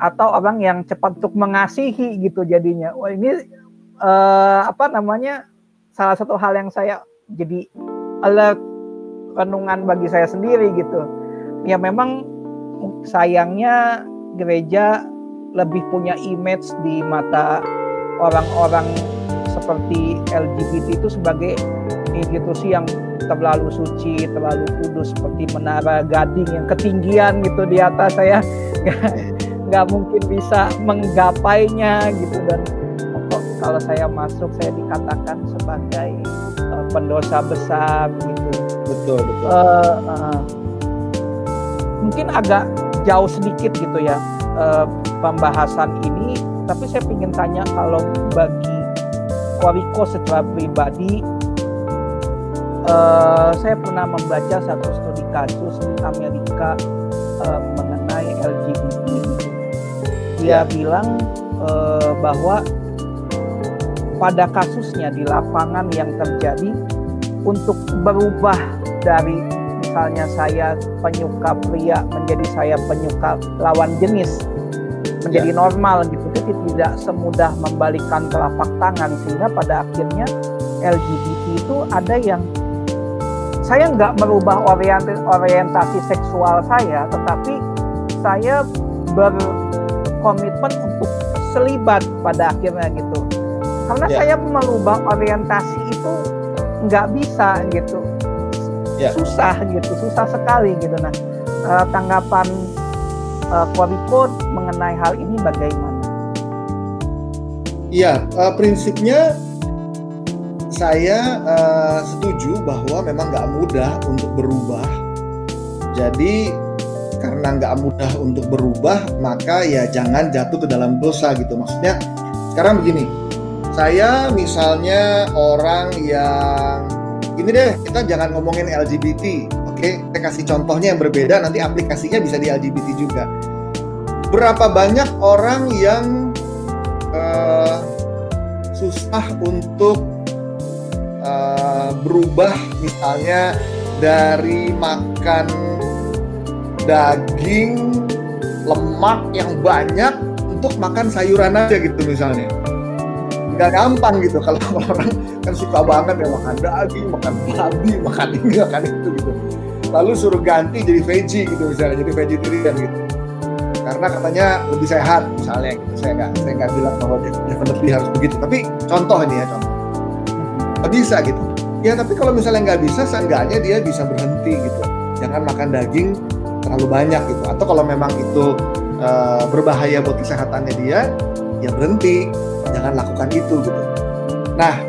[SPEAKER 1] atau orang yang cepat untuk mengasihi gitu jadinya. Wah ini uh, apa namanya salah satu hal yang saya jadi alert renungan bagi saya sendiri gitu. Ya memang sayangnya gereja lebih punya image di mata orang-orang seperti LGBT itu sebagai institusi yang terlalu suci, terlalu kudus seperti menara gading yang ketinggian gitu di atas saya <laughs> nggak mungkin bisa menggapainya gitu dan kalau saya masuk saya dikatakan sebagai uh, pendosa besar gitu.
[SPEAKER 2] Betul betul. Uh, uh,
[SPEAKER 1] mungkin agak jauh sedikit gitu ya uh, pembahasan ini, tapi saya ingin tanya kalau bagi Koriko secara pribadi, uh, saya pernah membaca satu studi kasus di Amerika uh, mengenai LGBT. Dia ya. bilang uh, bahwa pada kasusnya di lapangan yang terjadi untuk berubah dari misalnya saya penyuka pria menjadi saya penyuka lawan jenis menjadi ya. normal gitu itu tidak semudah membalikan telapak tangan sehingga pada akhirnya LGBT itu ada yang saya nggak merubah orientasi, orientasi seksual saya tetapi saya berkomitmen untuk selibat pada akhirnya gitu karena ya. saya merubah orientasi itu nggak bisa gitu ya. susah gitu susah sekali gitu nah eh, tanggapan uh, Koriko mengenai hal ini bagaimana?
[SPEAKER 2] Iya, uh, prinsipnya saya uh, setuju bahwa memang nggak mudah untuk berubah. Jadi karena nggak mudah untuk berubah, maka ya jangan jatuh ke dalam dosa gitu. Maksudnya sekarang begini, saya misalnya orang yang ini deh, kita jangan ngomongin LGBT, Oke, saya kasih contohnya yang berbeda, nanti aplikasinya bisa di LGBT juga. Berapa banyak orang yang susah untuk uh, berubah, misalnya dari makan daging lemak yang banyak untuk makan sayuran aja gitu misalnya. Nggak gampang gitu kalau <laughs> orang kan suka banget ya makan daging, makan babi, makan ini, makan itu gitu. Lalu suruh ganti jadi veggie gitu misalnya jadi vegetarian gitu karena katanya lebih sehat misalnya gitu. Saya nggak saya nggak bilang bahwa definitely harus begitu. Tapi contoh ini ya contoh. Bisa gitu. Ya tapi kalau misalnya nggak bisa seenggaknya dia bisa berhenti gitu. Jangan makan daging terlalu banyak gitu. Atau kalau memang itu uh, berbahaya buat kesehatannya dia ya berhenti. Jangan lakukan itu gitu. Nah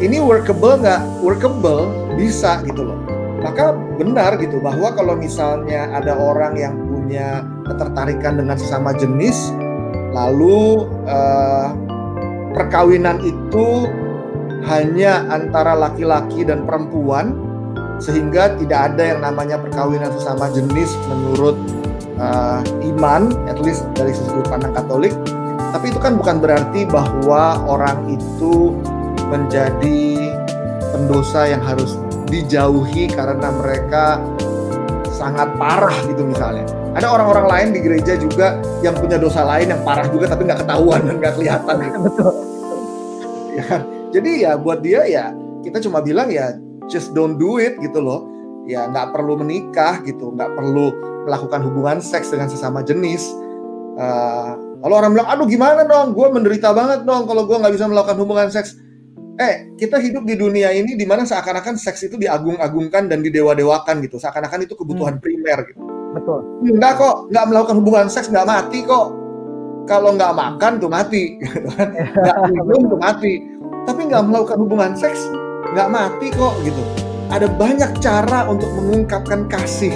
[SPEAKER 2] ini workable nggak? Workable bisa gitu loh. Maka benar gitu bahwa kalau misalnya ada orang yang punya ketertarikan dengan sesama jenis lalu uh, perkawinan itu hanya antara laki-laki dan perempuan sehingga tidak ada yang namanya perkawinan sesama jenis menurut uh, iman at least dari sudut pandang Katolik tapi itu kan bukan berarti bahwa orang itu menjadi pendosa yang harus dijauhi karena mereka sangat parah gitu misalnya. Ada orang-orang lain di gereja juga yang punya dosa lain yang parah juga tapi nggak ketahuan dan nggak kelihatan. <laughs> Betul. Ya, jadi ya buat dia ya kita cuma bilang ya just don't do it gitu loh. Ya nggak perlu menikah gitu, nggak perlu melakukan hubungan seks dengan sesama jenis. Uh, kalau orang bilang, aduh gimana dong, gue menderita banget dong kalau gue nggak bisa melakukan hubungan seks eh kita hidup di dunia ini di mana seakan-akan seks itu diagung-agungkan dan didewa-dewakan gitu seakan-akan itu kebutuhan hmm. primer gitu
[SPEAKER 1] betul.
[SPEAKER 2] Enggak kok nggak melakukan hubungan seks nggak mati kok. Kalau nggak makan tuh mati. <laughs> Kan nggak minum tuh mati. Tapi nggak melakukan hubungan seks nggak mati kok gitu. Ada banyak cara untuk mengungkapkan kasih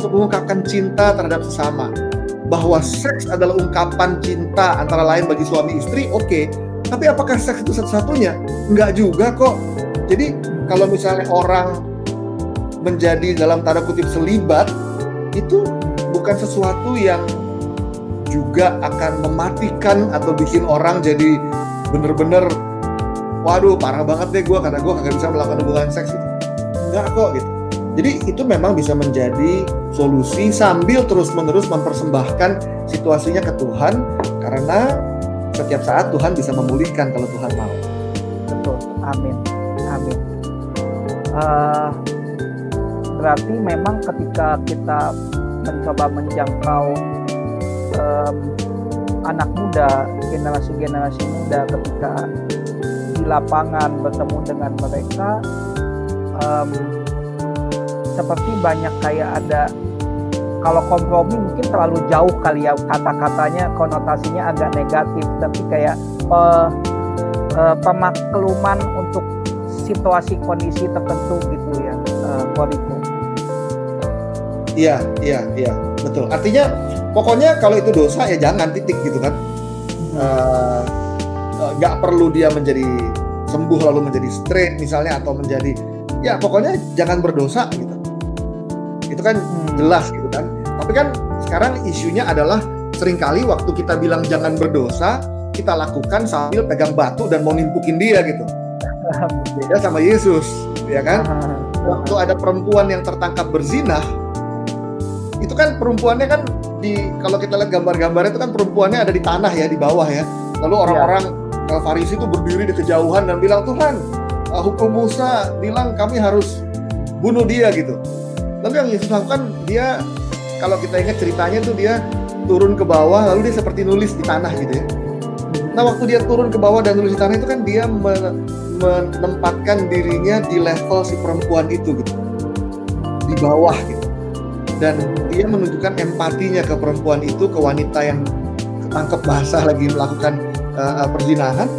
[SPEAKER 2] untuk mengungkapkan cinta terhadap sesama. Bahwa seks adalah ungkapan cinta antara lain bagi suami istri oke. Okay tapi apakah seks itu satu-satunya? Enggak juga kok. Jadi kalau misalnya orang menjadi dalam tanda kutip selibat, itu bukan sesuatu yang juga akan mematikan atau bikin orang jadi bener-bener waduh parah banget deh gue karena gue kagak bisa melakukan hubungan seks gitu. Enggak kok gitu. Jadi itu memang bisa menjadi solusi sambil terus-menerus mempersembahkan situasinya ke Tuhan karena setiap saat Tuhan bisa memulihkan kalau Tuhan mau.
[SPEAKER 1] Betul, amin, amin. Uh, berarti memang ketika kita mencoba menjangkau um, anak muda, generasi-generasi muda ketika di lapangan bertemu dengan mereka, um, seperti banyak kayak ada kalau kompromi mungkin terlalu jauh kali ya kata-katanya konotasinya agak negatif tapi kayak uh, uh, pemakluman untuk situasi kondisi tertentu gitu ya, uh, Koriko.
[SPEAKER 2] Iya, iya, iya, betul. Artinya pokoknya kalau itu dosa ya jangan titik gitu kan. Nggak uh, perlu dia menjadi sembuh lalu menjadi straight misalnya atau menjadi ya pokoknya jangan berdosa gitu. Itu kan hmm. jelas gitu kan. Tapi kan sekarang isunya adalah sering kali waktu kita bilang jangan berdosa, kita lakukan sambil pegang batu dan mau nimpukin dia gitu. <laughs> Beda sama Yesus, ya kan? <laughs> Waktu ada perempuan yang tertangkap berzinah, itu kan perempuannya kan di kalau kita lihat gambar-gambarnya itu kan perempuannya ada di tanah ya di bawah ya. Lalu iya. orang-orang ya. Farisi itu berdiri di kejauhan dan bilang Tuhan uh, hukum Musa bilang kami harus bunuh dia gitu. Lalu yang Yesus lakukan dia kalau kita ingat ceritanya tuh dia turun ke bawah lalu dia seperti nulis di tanah gitu ya. Nah waktu dia turun ke bawah dan nulis di tanah itu kan dia menempatkan dirinya di level si perempuan itu gitu di bawah gitu dan dia menunjukkan empatinya ke perempuan itu ke wanita yang ketangkep basah lagi melakukan uh, perzinahan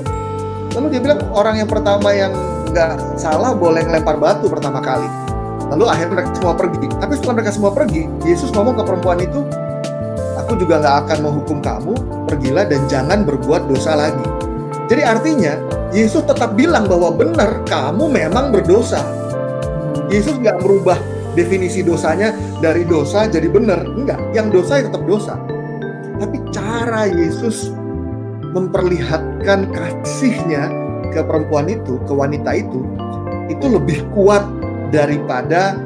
[SPEAKER 2] lalu dia bilang orang yang pertama yang nggak salah boleh ngelempar batu pertama kali. Lalu akhirnya mereka semua pergi. Tapi setelah mereka semua pergi Yesus ngomong ke perempuan itu aku juga nggak akan menghukum kamu pergilah dan jangan berbuat dosa lagi. Jadi artinya Yesus tetap bilang bahwa benar kamu memang berdosa. Yesus nggak merubah definisi dosanya dari dosa jadi benar. Enggak, yang dosa itu tetap dosa. Tapi cara Yesus memperlihatkan kasihnya ke perempuan itu, ke wanita itu, itu lebih kuat daripada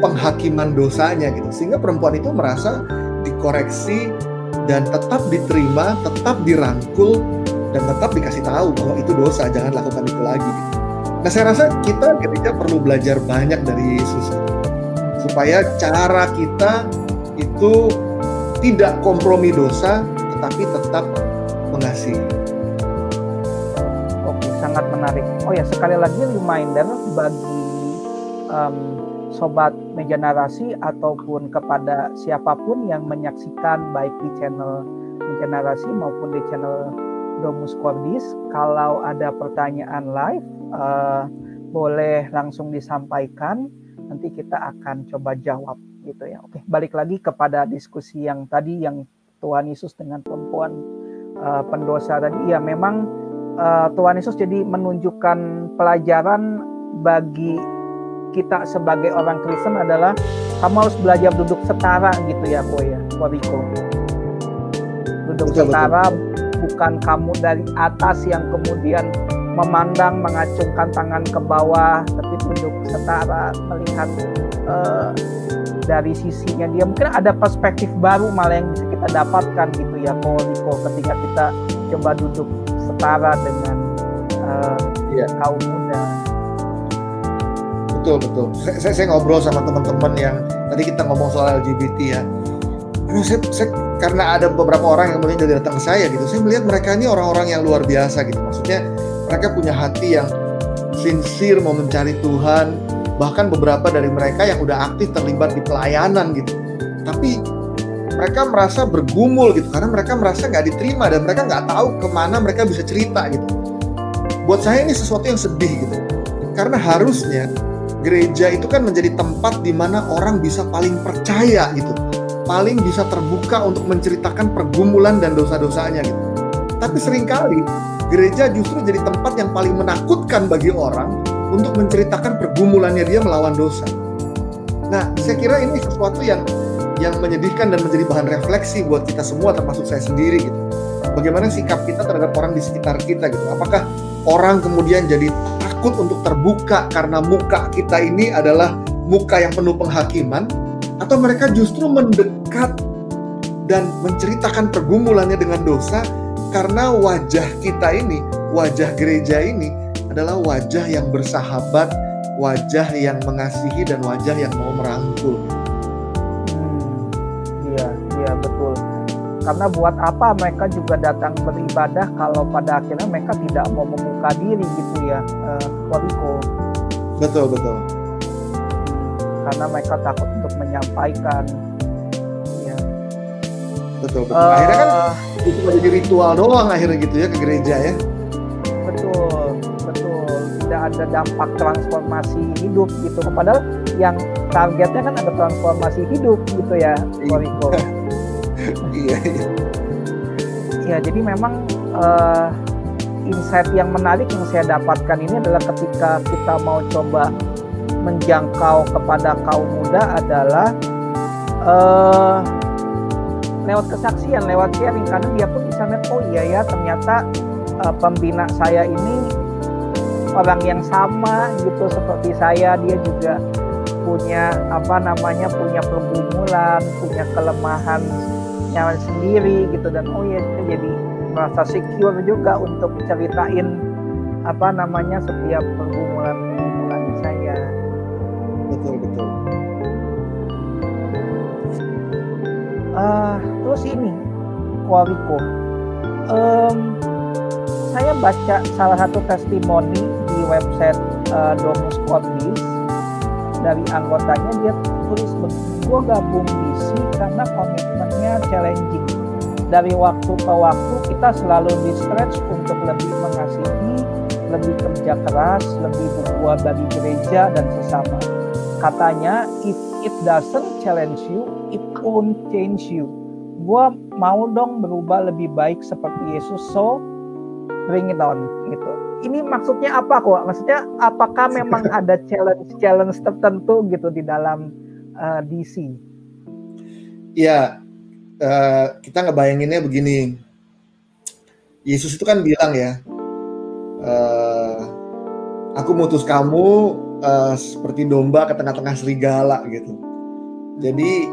[SPEAKER 2] penghakiman dosanya gitu. Sehingga perempuan itu merasa dikoreksi dan tetap diterima, tetap dirangkul dan tetap dikasih tahu bahwa itu dosa, jangan lakukan itu lagi. Nah, saya rasa kita ketika perlu belajar banyak dari Yesus supaya cara kita itu tidak kompromi dosa tetapi tetap mengasihi.
[SPEAKER 1] Oke, sangat menarik. Oh ya, sekali lagi reminder bagi um, sobat meja narasi ataupun kepada siapa pun yang menyaksikan baik di channel meja narasi maupun di channel Domus Cordis, kalau ada pertanyaan live uh, boleh langsung disampaikan nanti kita akan coba jawab gitu ya. Oke, balik lagi kepada diskusi yang tadi yang Tuhan Yesus dengan perempuan uh, pendosa tadi. Ya, memang uh, Tuhan Yesus jadi menunjukkan pelajaran bagi kita sebagai orang Kristen adalah kamu harus belajar duduk setara gitu ya, Ko ya, Koriko. Duduk betul, setara betul. bukan kamu dari atas yang kemudian memandang mengacungkan tangan ke bawah tapi duduk setara melihat uh, dari sisinya. Dia mungkin ada perspektif baru malah yang bisa kita dapatkan gitu ya Koliko ketika kita coba duduk setara dengan uh, kaum muda.
[SPEAKER 2] Betul betul. Saya, saya ngobrol sama teman-teman yang tadi kita ngomong soal LGBT ya. Saya, saya, karena ada beberapa orang yang kemudian jadi datang ke saya gitu saya melihat mereka ini orang-orang yang luar biasa gitu. Maksudnya mereka punya hati yang sincere mau mencari Tuhan. Bahkan beberapa dari mereka yang udah aktif terlibat di pelayanan gitu. Tapi mereka merasa bergumul gitu karena mereka merasa nggak diterima dan mereka nggak tahu ke mana mereka bisa cerita gitu. Buat saya ini sesuatu yang sedih gitu. Karena harusnya gereja itu kan menjadi tempat di mana orang bisa paling percaya gitu. Paling bisa terbuka untuk menceritakan pergumulan dan dosa-dosanya gitu. Tapi sering kali gereja justru jadi tempat yang paling menakutkan bagi orang untuk menceritakan pergumulannya dia melawan dosa. Nah, saya kira ini sesuatu yang yang menyedihkan dan menjadi bahan refleksi buat kita semua termasuk saya sendiri gitu. Bagaimana sikap kita terhadap orang di sekitar kita gitu. Apakah orang kemudian jadi takut untuk terbuka karena muka kita ini adalah muka yang penuh penghakiman atau mereka justru mendekat dan menceritakan pergumulannya dengan dosa karena wajah kita ini, wajah gereja ini adalah wajah yang bersahabat, wajah yang mengasihi dan wajah yang mau merangkul.
[SPEAKER 1] Hmm, iya, iya betul. Karena buat apa mereka juga datang beribadah kalau pada akhirnya mereka tidak mau membuka diri gitu ya, Wariko.
[SPEAKER 2] Betul betul.
[SPEAKER 1] Karena mereka takut untuk menyampaikan.
[SPEAKER 2] Ya. Betul betul. Uh, Akhirnya kan itu jadi ritual doang akhirnya gitu ya ke gereja ya.
[SPEAKER 1] Betul ada dampak transformasi hidup gitu. Padahal yang targetnya kan ada transformasi hidup gitu ya Koriko <laughs>
[SPEAKER 2] iya iya.
[SPEAKER 1] Ya jadi memang uh, insight yang menarik yang saya dapatkan ini adalah ketika kita mau coba menjangkau kepada kaum muda adalah uh, lewat kesaksian, lewat sharing karena dia pun bisa melihat oh iya ya ternyata uh, pembina saya ini orang yang sama gitu seperti saya. Dia juga punya apa namanya punya pergumulan punya kelemahan yang sendiri gitu. Dan oh ya jadi merasa secure juga untuk ceritain apa namanya setiap pergumulan pergumulan saya.
[SPEAKER 2] Betul betul
[SPEAKER 1] uh, terus ini Wariko um, saya baca salah satu testimoni di website uh, Domus Cordis dari anggotanya dia tulis gue gabung DC karena komitmennya challenging. Dari waktu ke waktu kita selalu di stretch untuk lebih mengasihi lebih kerja keras lebih berbuat bagi gereja dan sesama. Katanya if it doesn't challenge you it won't change you. Gue mau dong berubah lebih baik seperti Yesus. So bring it on gitu. Ini maksudnya apa kok? Maksudnya apakah memang <laughs> ada challenge challenge tertentu gitu di dalam uh, DC
[SPEAKER 2] ya uh, kita ngebayanginnya begini. Yesus itu kan bilang ya uh, aku mutus kamu uh, seperti domba ke tengah-tengah serigala gitu. Jadi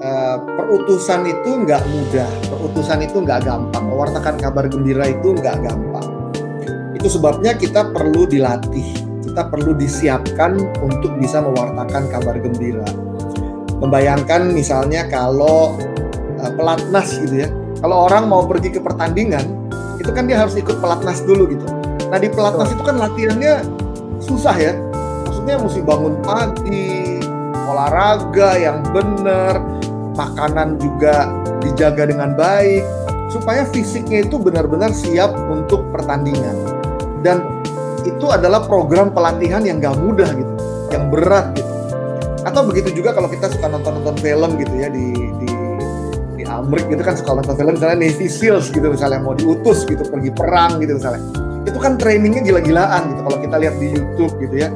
[SPEAKER 2] uh, perutusan itu nggak mudah, perutusan itu nggak gampang, mewartakan kabar gembira itu nggak gampang. Itu sebabnya kita perlu dilatih, kita perlu disiapkan untuk bisa mewartakan kabar gembira. Membayangkan misalnya kalau uh, pelatnas gitu ya, kalau orang mau pergi ke pertandingan, itu kan dia harus ikut pelatnas dulu gitu. Nah di pelatnas itu kan latihannya susah ya, maksudnya mesti bangun pagi, olahraga yang benar, makanan juga dijaga dengan baik, supaya fisiknya itu benar-benar siap untuk pertandingan. Dan itu adalah program pelatihan yang gak mudah gitu, yang berat gitu. Atau begitu juga kalau kita suka nonton-nonton film gitu ya di di di Amrik gitu kan suka nonton film misalnya Navy Seals gitu misalnya mau diutus gitu pergi perang gitu misalnya. Itu kan trainingnya gila-gilaan gitu kalau kita lihat di YouTube gitu ya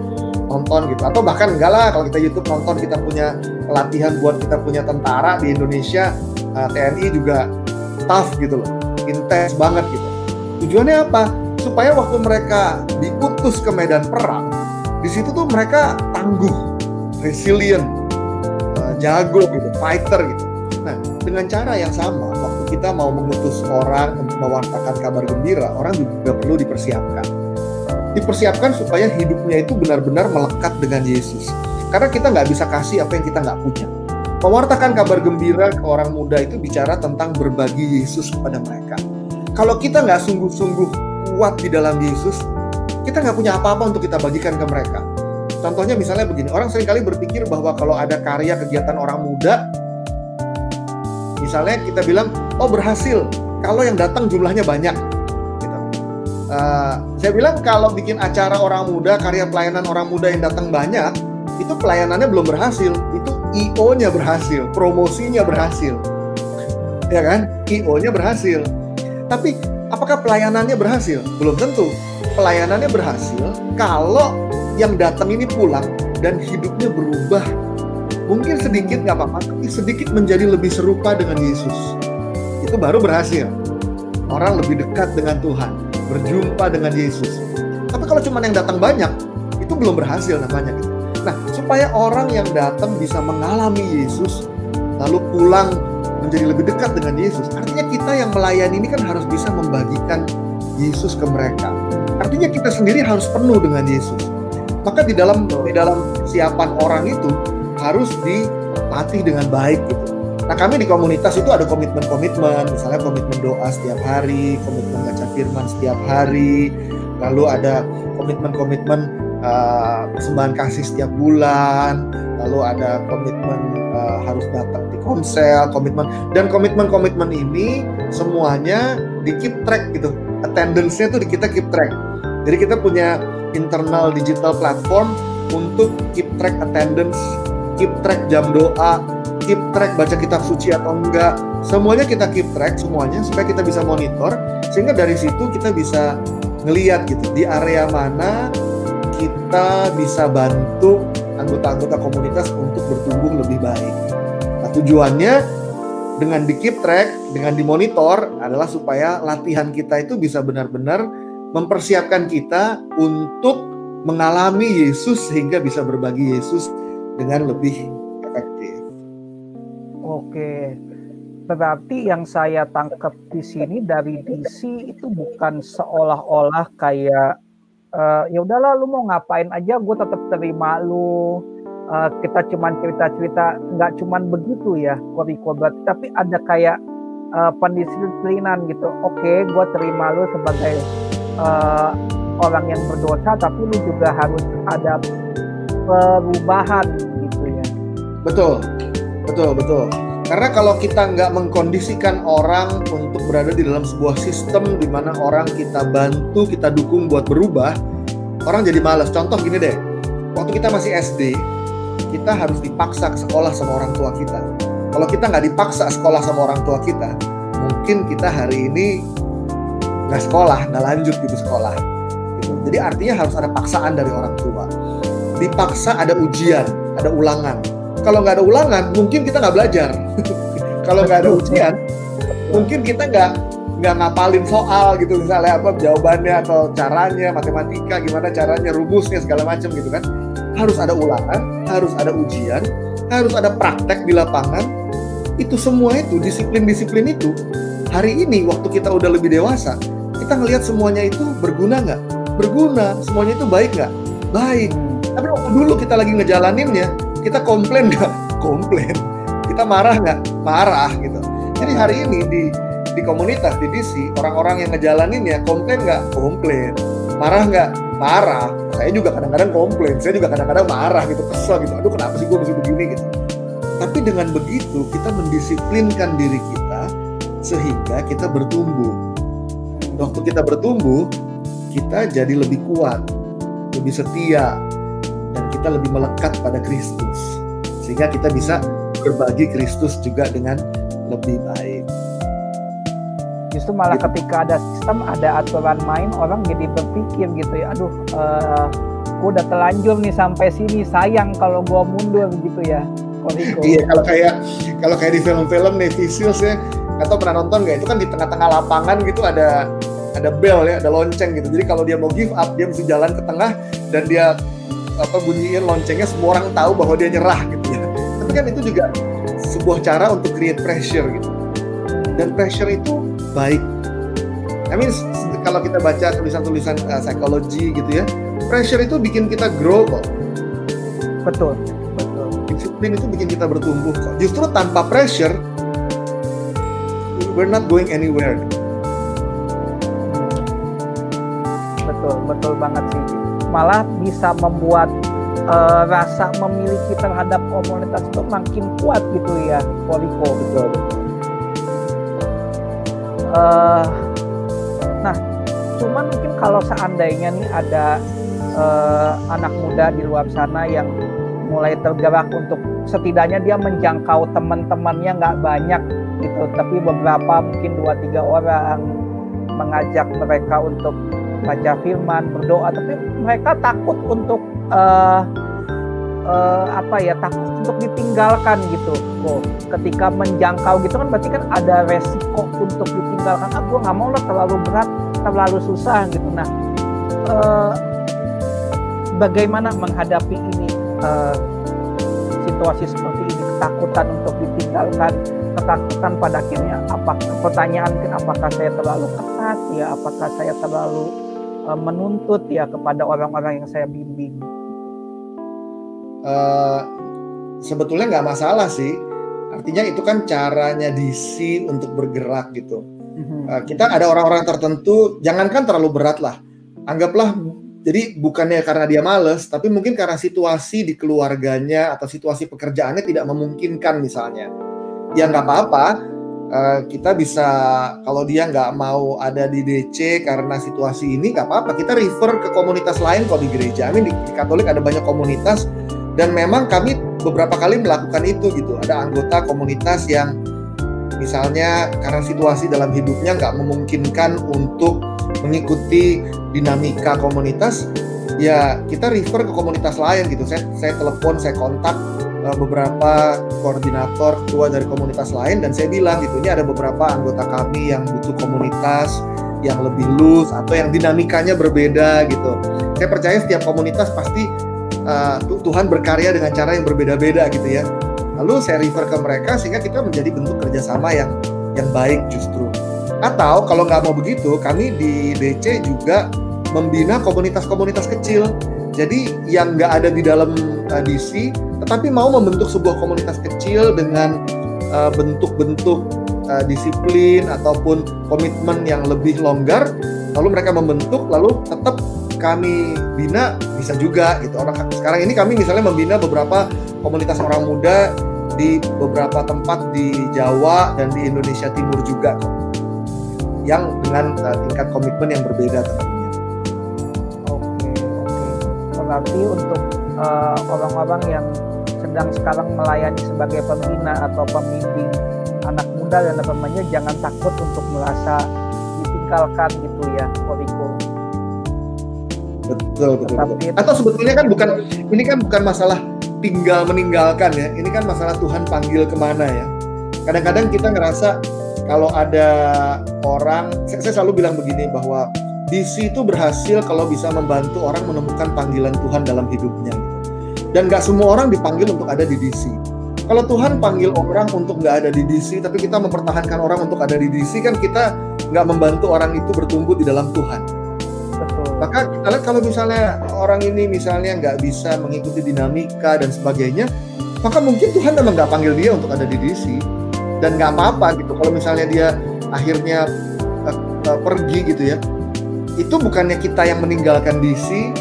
[SPEAKER 2] nonton gitu. Atau bahkan enggak lah kalau kita YouTube nonton kita punya pelatihan buat kita punya tentara di Indonesia uh, TNI juga tough gitu loh intens banget gitu. Tujuannya apa? Supaya waktu mereka diutus ke medan perang di situ tuh mereka tangguh resilient uh, jago gitu fighter gitu. Nah dengan cara yang sama waktu kita mau mengutus orang untuk mewartakan kabar gembira orang juga perlu dipersiapkan dipersiapkan supaya hidupnya itu benar-benar melekat dengan Yesus. Karena kita nggak bisa kasih apa yang kita nggak punya. Mewartakan kabar gembira ke orang muda itu bicara tentang berbagi Yesus kepada mereka. Kalau kita nggak sungguh-sungguh kuat di dalam Yesus, kita nggak punya apa-apa untuk kita bagikan ke mereka. Contohnya misalnya begini, orang sering kali berpikir bahwa kalau ada karya kegiatan orang muda, misalnya kita bilang, oh berhasil, kalau yang datang jumlahnya banyak Uh, saya bilang kalau bikin acara orang muda, karya pelayanan orang muda yang datang banyak, itu pelayanannya belum berhasil. Itu IO-nya berhasil, promosinya berhasil. Ya kan? IO-nya berhasil. Tapi apakah pelayanannya berhasil? Belum tentu. Pelayanannya berhasil kalau yang datang ini pulang dan hidupnya berubah. Mungkin sedikit nggak apa-apa, tapi sedikit menjadi lebih serupa dengan Yesus. Itu baru berhasil. Orang lebih dekat dengan Tuhan berjumpa dengan Yesus. Tapi kalau cuma yang datang banyak, itu belum berhasil namanya. Nah, supaya orang yang datang bisa mengalami Yesus, lalu pulang menjadi lebih dekat dengan Yesus, artinya kita yang melayani ini kan harus bisa membagikan Yesus ke mereka. Artinya kita sendiri harus penuh dengan Yesus. Maka di dalam di dalam siapan orang itu harus dilatih dengan baik gitu. Nah kami di komunitas itu ada komitmen-komitmen, misalnya komitmen doa setiap hari, komitmen baca firman setiap hari, lalu ada komitmen-komitmen uh, persembahan kasih setiap bulan, lalu ada komitmen uh, harus datang di konsel, komitmen. Dan komitmen-komitmen ini semuanya di keep track gitu, attendance-nya tuh kita keep track. Jadi kita punya internal digital platform untuk keep track attendance, keep track jam doa, keep track baca kitab suci atau enggak. Semuanya kita keep track semuanya supaya kita bisa monitor sehingga dari situ kita bisa ngeliat gitu di area mana kita bisa bantu anggota-anggota komunitas untuk bertumbuh lebih baik. Nah, tujuannya dengan di keep track, dengan dimonitor adalah supaya latihan kita itu bisa benar-benar mempersiapkan kita untuk mengalami Yesus sehingga bisa berbagi Yesus dengan lebih.
[SPEAKER 1] Oke. Berarti yang saya tangkap di sini dari DC itu bukan seolah-olah kayak uh, ya udahlah lu mau ngapain aja gue tetap terima lu. Uh, kita cuman cerita-cerita nggak cuman begitu ya Koriko tapi ada kayak uh, pendisiplinan gitu. Oke gue terima lu sebagai uh, orang yang berdosa tapi lu juga harus ada perubahan gitu ya.
[SPEAKER 2] Betul betul betul karena kalau kita nggak mengkondisikan orang untuk berada di dalam sebuah sistem di mana orang kita bantu, kita dukung buat berubah, orang jadi males. Contoh gini deh, waktu kita masih SD, kita harus dipaksa ke sekolah sama orang tua kita. Kalau kita nggak dipaksa sekolah sama orang tua kita, mungkin kita hari ini nggak sekolah, nggak lanjut gitu sekolah. Gitu. Jadi artinya harus ada paksaan dari orang tua. Dipaksa ada ujian, ada ulangan kalau nggak ada ulangan mungkin kita nggak belajar. <laughs> Kalau nggak ada ujian mungkin kita nggak nggak ngapalin soal gitu misalnya apa jawabannya atau caranya matematika gimana caranya rumusnya segala macam gitu kan. Harus ada ulangan harus ada ujian harus ada praktek di lapangan. Itu semua itu disiplin-disiplin itu hari ini waktu kita udah lebih dewasa kita ngelihat semuanya itu berguna nggak? Berguna. Semuanya itu baik nggak? Baik. Tapi waktu dulu kita lagi ngejalaninnya kita komplain nggak? <laughs> Komplain. Kita marah nggak? Marah gitu. Jadi hari ini di di komunitas di DC orang-orang yang ngejalanin ya komplain nggak? Komplain. Marah nggak? Marah. Saya juga kadang-kadang komplain. Saya juga kadang-kadang marah gitu kesel gitu. Aduh kenapa sih gue mesti begini gitu. Tapi dengan begitu kita mendisiplinkan diri kita sehingga kita bertumbuh. Waktu kita bertumbuh kita jadi lebih kuat lebih setia kita lebih melekat pada Kristus sehingga kita bisa berbagi Kristus juga dengan lebih baik.
[SPEAKER 1] Justru malah gitu. ketika ada sistem, ada aturan main, orang jadi berpikir gitu ya, aduh, uh, gue udah telanjur nih sampai sini, sayang kalau gue mundur gitu ya.
[SPEAKER 2] Iya, kalau kayak kalau kayak di film-film Navy Seals ya, atau pernah nonton nggak? Itu kan di tengah-tengah lapangan gitu ada ada bell ya, ada lonceng gitu. Jadi kalau dia mau give up, dia mesti jalan ke tengah dan dia apa bunyiin loncengnya semua orang tahu bahwa dia nyerah gitu ya. Tapi kan itu juga sebuah cara untuk create pressure gitu. Dan pressure itu baik. I mean kalau kita baca tulisan-tulisan uh, psikologi gitu ya pressure itu bikin kita grow kok.
[SPEAKER 1] Betul. Betul.
[SPEAKER 2] Disiplin itu bikin kita bertumbuh kok. Justru tanpa pressure we're not going anywhere.
[SPEAKER 1] Betul betul banget sih malah bisa membuat uh, rasa memiliki terhadap komunitas itu makin kuat gitu ya Poliko betul. Uh, nah cuman mungkin kalau seandainya nih ada uh, anak muda di luar sana yang mulai tergerak untuk setidaknya dia menjangkau teman-temannya nggak banyak gitu tapi beberapa mungkin dua tiga orang mengajak mereka untuk baca firman, berdoa, tapi mereka takut untuk uh, uh, apa ya takut untuk ditinggalkan gitu. Oh, ketika menjangkau gitu kan berarti kan ada resiko untuk ditinggalkan. Ah, nggak mau lah terlalu berat, terlalu susah gitu. Nah, uh, bagaimana menghadapi ini uh, situasi seperti ini, ketakutan untuk ditinggalkan, ketakutan pada akhirnya apa pertanyaan apakah saya terlalu ketat ya, apakah saya terlalu uh, menuntut ya kepada orang-orang yang saya bimbing?
[SPEAKER 2] Uh, sebetulnya nggak masalah sih. Artinya itu kan caranya DC untuk bergerak gitu. Uh, kita ada orang-orang tertentu, jangankan terlalu berat lah. Anggaplah, jadi bukannya karena dia males, tapi mungkin karena situasi di keluarganya atau situasi pekerjaannya tidak memungkinkan misalnya. Ya nggak apa-apa, uh, kita bisa kalau dia nggak mau ada di DC karena situasi ini nggak apa-apa kita refer ke komunitas lain kalau di gereja. Amin di, di Katolik ada banyak komunitas dan memang kami beberapa kali melakukan itu gitu. Ada anggota komunitas yang misalnya karena situasi dalam hidupnya nggak memungkinkan untuk mengikuti dinamika komunitas, ya kita refer ke komunitas lain gitu. Saya saya telepon, saya kontak uh, beberapa koordinator ketua dari komunitas lain dan saya bilang gitu ini ada beberapa anggota kami yang butuh komunitas yang lebih loose atau yang dinamikanya berbeda gitu. Saya percaya setiap komunitas pasti uh, Tuhan berkarya dengan cara yang berbeda-beda gitu ya. Lalu saya refer ke mereka sehingga kita menjadi bentuk kerjasama yang yang baik justru. Atau kalau nggak mau begitu, kami di DC juga membina komunitas-komunitas kecil. Jadi yang nggak ada di dalam uh, DC, tetapi mau membentuk sebuah komunitas kecil dengan uh, bentuk-bentuk uh, disiplin ataupun komitmen yang lebih longgar, lalu mereka membentuk, lalu tetap kami bina bisa juga gitu. Orang sekarang ini kami misalnya membina beberapa komunitas orang muda di beberapa tempat di Jawa dan di Indonesia Timur juga yang dengan uh, tingkat komitmen yang berbeda tentunya.
[SPEAKER 1] Oke, oke. Berarti untuk uh, orang-orang yang sedang sekarang melayani sebagai pembina atau pembimbing anak muda dan teman jangan takut untuk merasa ditinggalkan gitu ya, Koriko.
[SPEAKER 2] Betul, betul, betul. Atau sebetulnya kan bukan ini kan bukan masalah tinggal meninggalkan ya. Ini kan masalah Tuhan panggil ke mana ya. Kadang-kadang kita ngerasa kalau ada orang, saya, saya selalu bilang begini bahwa DC itu berhasil kalau bisa membantu orang menemukan panggilan Tuhan dalam hidupnya. Gitu. Dan gak semua orang dipanggil untuk ada di DC. Kalau Tuhan panggil orang untuk nggak ada di DC, tapi kita mempertahankan orang untuk ada di DC, kan kita nggak membantu orang itu bertumbuh di dalam Tuhan. Betul. Maka kita lihat kalau misalnya orang ini misalnya nggak bisa mengikuti dinamika dan sebagainya, maka mungkin Tuhan memang nggak panggil dia untuk ada di DC dan nggak apa-apa gitu kalau misalnya dia akhirnya uh, uh, pergi gitu ya itu bukannya kita yang meninggalkan DC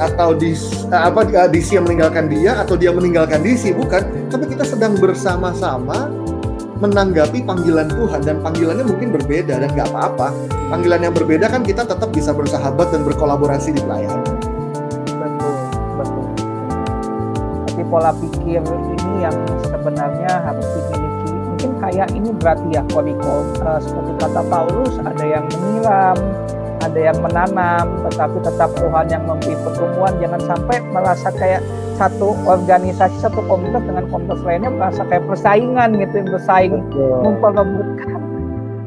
[SPEAKER 2] atau di uh, apa DC yang meninggalkan dia atau dia meninggalkan DC bukan. Tapi kita sedang bersama-sama menanggapi panggilan Tuhan. Dan panggilannya mungkin berbeda dan nggak apa-apa. Panggilan yang berbeda kan kita tetap bisa bersahabat dan berkolaborasi di pelayanan.
[SPEAKER 1] Betul betul. Tapi pola pikir ini yang sebenarnya harus dimiliki. Mungkin kayak ini berarti ya kodiko uh, seperti kata Paulus ada yang menyiram ada yang menanam tetapi tetap Tuhan yang memberi pertumbuhan. Jangan sampai merasa kayak satu organisasi satu komunitas dengan komunitas lainnya merasa kayak persaingan gitu bersaing memperebutkan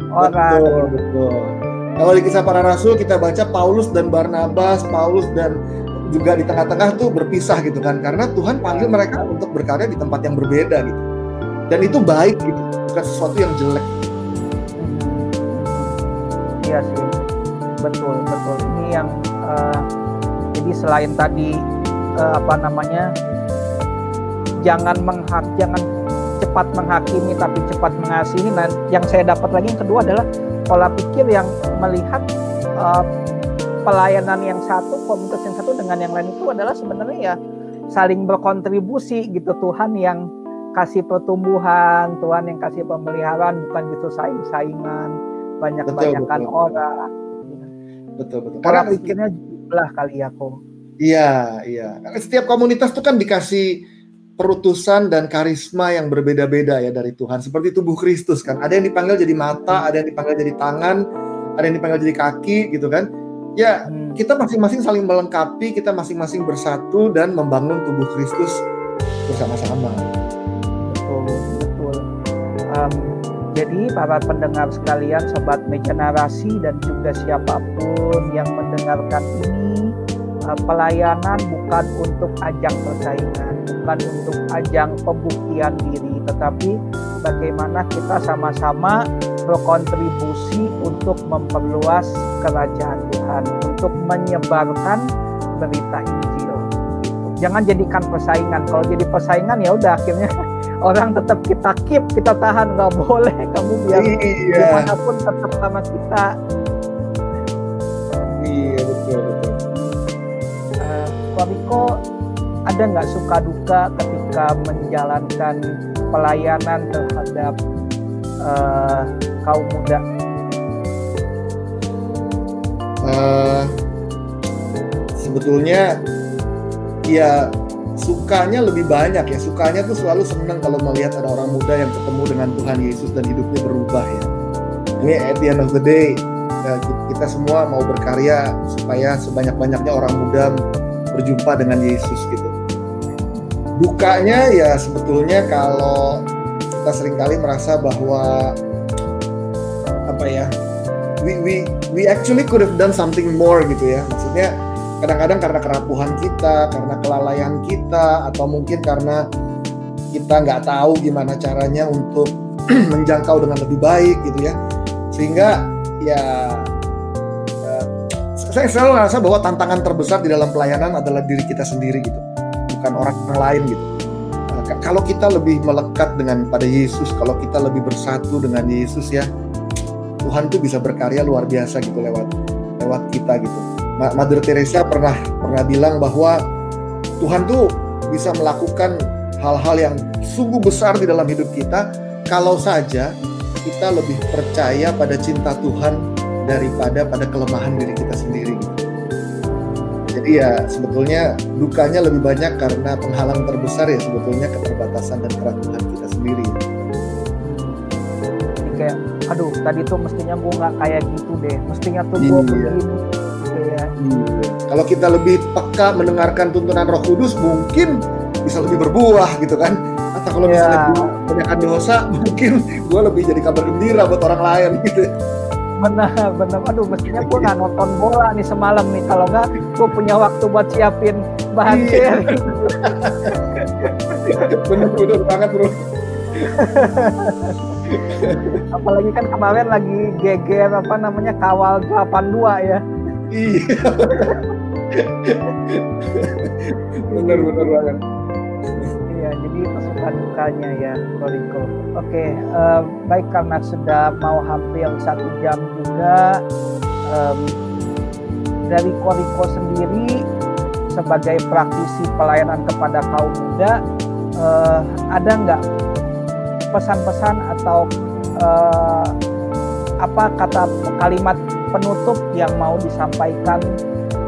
[SPEAKER 1] orang.
[SPEAKER 2] Betul, betul. kalau di kisah para rasul kita baca Paulus dan Barnabas. Paulus dan juga di tengah-tengah tuh berpisah gitu kan karena Tuhan panggil mereka untuk berkarya di tempat yang berbeda gitu. Dan itu baik gitu bukan sesuatu yang jelek.
[SPEAKER 1] Iya sih betul betul. Ini yang uh, jadi selain tadi uh, apa namanya jangan menghak jangan cepat menghakimi tapi cepat mengasihi. Dan yang saya dapat lagi yang kedua adalah pola pikir yang melihat uh, pelayanan yang satu komunitas yang satu dengan yang lain itu adalah sebenarnya ya saling berkontribusi gitu. Tuhan yang kasih pertumbuhan, Tuhan yang kasih pemeliharaan, bukan gitu saing-saingan, banyak-banyakan orang.
[SPEAKER 2] Betul betul.
[SPEAKER 1] Karena pikirnya jumlah kali ya kok.
[SPEAKER 2] Iya iya. Setiap komunitas itu kan dikasih perutusan dan karisma yang berbeda-beda ya dari Tuhan. Seperti tubuh Kristus kan. Ada yang dipanggil jadi mata, ada yang dipanggil jadi tangan, ada yang dipanggil jadi kaki gitu kan. Ya, hmm. kita masing-masing saling melengkapi, kita masing-masing bersatu dan membangun tubuh Kristus bersama-sama
[SPEAKER 1] um, jadi para pendengar sekalian, sobat meja narasi dan juga siapa pun yang mendengarkan ini, uh, pelayanan bukan untuk ajang persaingan, bukan untuk ajang pembuktian diri, tetapi bagaimana kita sama-sama berkontribusi untuk memperluas kerajaan Tuhan, untuk menyebarkan berita Injil. Jangan jadikan persaingan. Kalau jadi persaingan ya udah akhirnya <laughs> orang tetap kita keep kita tahan nggak boleh <laughs> kamu biar iya. di mana pun tetap sama kita
[SPEAKER 2] iya betul betul
[SPEAKER 1] uh, ada nggak suka duka ketika menjalankan pelayanan terhadap uh, kaum muda?
[SPEAKER 2] Uh, sebetulnya ya sukanya lebih banyak ya. Sukanya tuh selalu senang kalau melihat ada orang muda yang ketemu dengan Tuhan Yesus dan hidupnya berubah ya. Ini at the end of the day ya, kita semua mau berkarya supaya sebanyak-banyaknya orang muda berjumpa dengan Yesus gitu. Dukanya ya sebetulnya kalau kita sering kali merasa bahwa apa ya we we we actually could have done something more gitu ya. Maksudnya kadang-kadang karena kerapuhan kita, karena kelalaian kita, atau mungkin karena kita nggak tahu gimana caranya untuk <clears throat> menjangkau dengan lebih baik gitu ya. Sehingga ya uh, saya selalu merasa bahwa tantangan terbesar di dalam pelayanan adalah diri kita sendiri gitu, bukan orang lain gitu. Uh, kalau kita lebih melekat dengan pada Yesus, kalau kita lebih bersatu dengan Yesus ya, Tuhan tuh bisa berkarya luar biasa gitu lewat lewat kita gitu. Mother Teresa pernah pernah bilang bahwa Tuhan tuh bisa melakukan hal-hal yang sungguh besar di dalam hidup kita kalau saja kita lebih percaya pada cinta Tuhan daripada pada kelemahan diri kita sendiri. Jadi ya sebetulnya dukanya lebih banyak karena penghalang terbesar ya sebetulnya keterbatasan dan keraguan kita sendiri.
[SPEAKER 1] Jadi kayak, aduh tadi tuh mestinya gue nggak kayak gitu deh, mestinya tuh gue iya. begini.
[SPEAKER 2] Hmm. Kalau kita lebih peka mendengarkan tuntunan Roh Kudus, mungkin bisa lebih berbuah gitu kan. Atau kalau yeah. misalnya kebanyakan dosa, <laughs> mungkin gue lebih jadi kabar gembira buat orang lain gitu.
[SPEAKER 1] Benar, benar. Aduh, mestinya gue nggak nonton bola nih semalam nih. Kalau nggak, gue punya waktu buat siapin bahan iya. <laughs>
[SPEAKER 2] bener, bener banget bro.
[SPEAKER 1] Apalagi kan kemarin lagi geger apa namanya kawal 82 ya.
[SPEAKER 2] Iya. <laughs> bener bener banget.
[SPEAKER 1] Iya, jadi suka dukanya ya, Koriko. Oke, uh, baik karena sudah mau hampir satu jam juga um, dari Koriko sendiri sebagai praktisi pelayanan kepada kaum muda, uh, ada nggak pesan-pesan atau uh, apa kata kalimat penutup yang mau disampaikan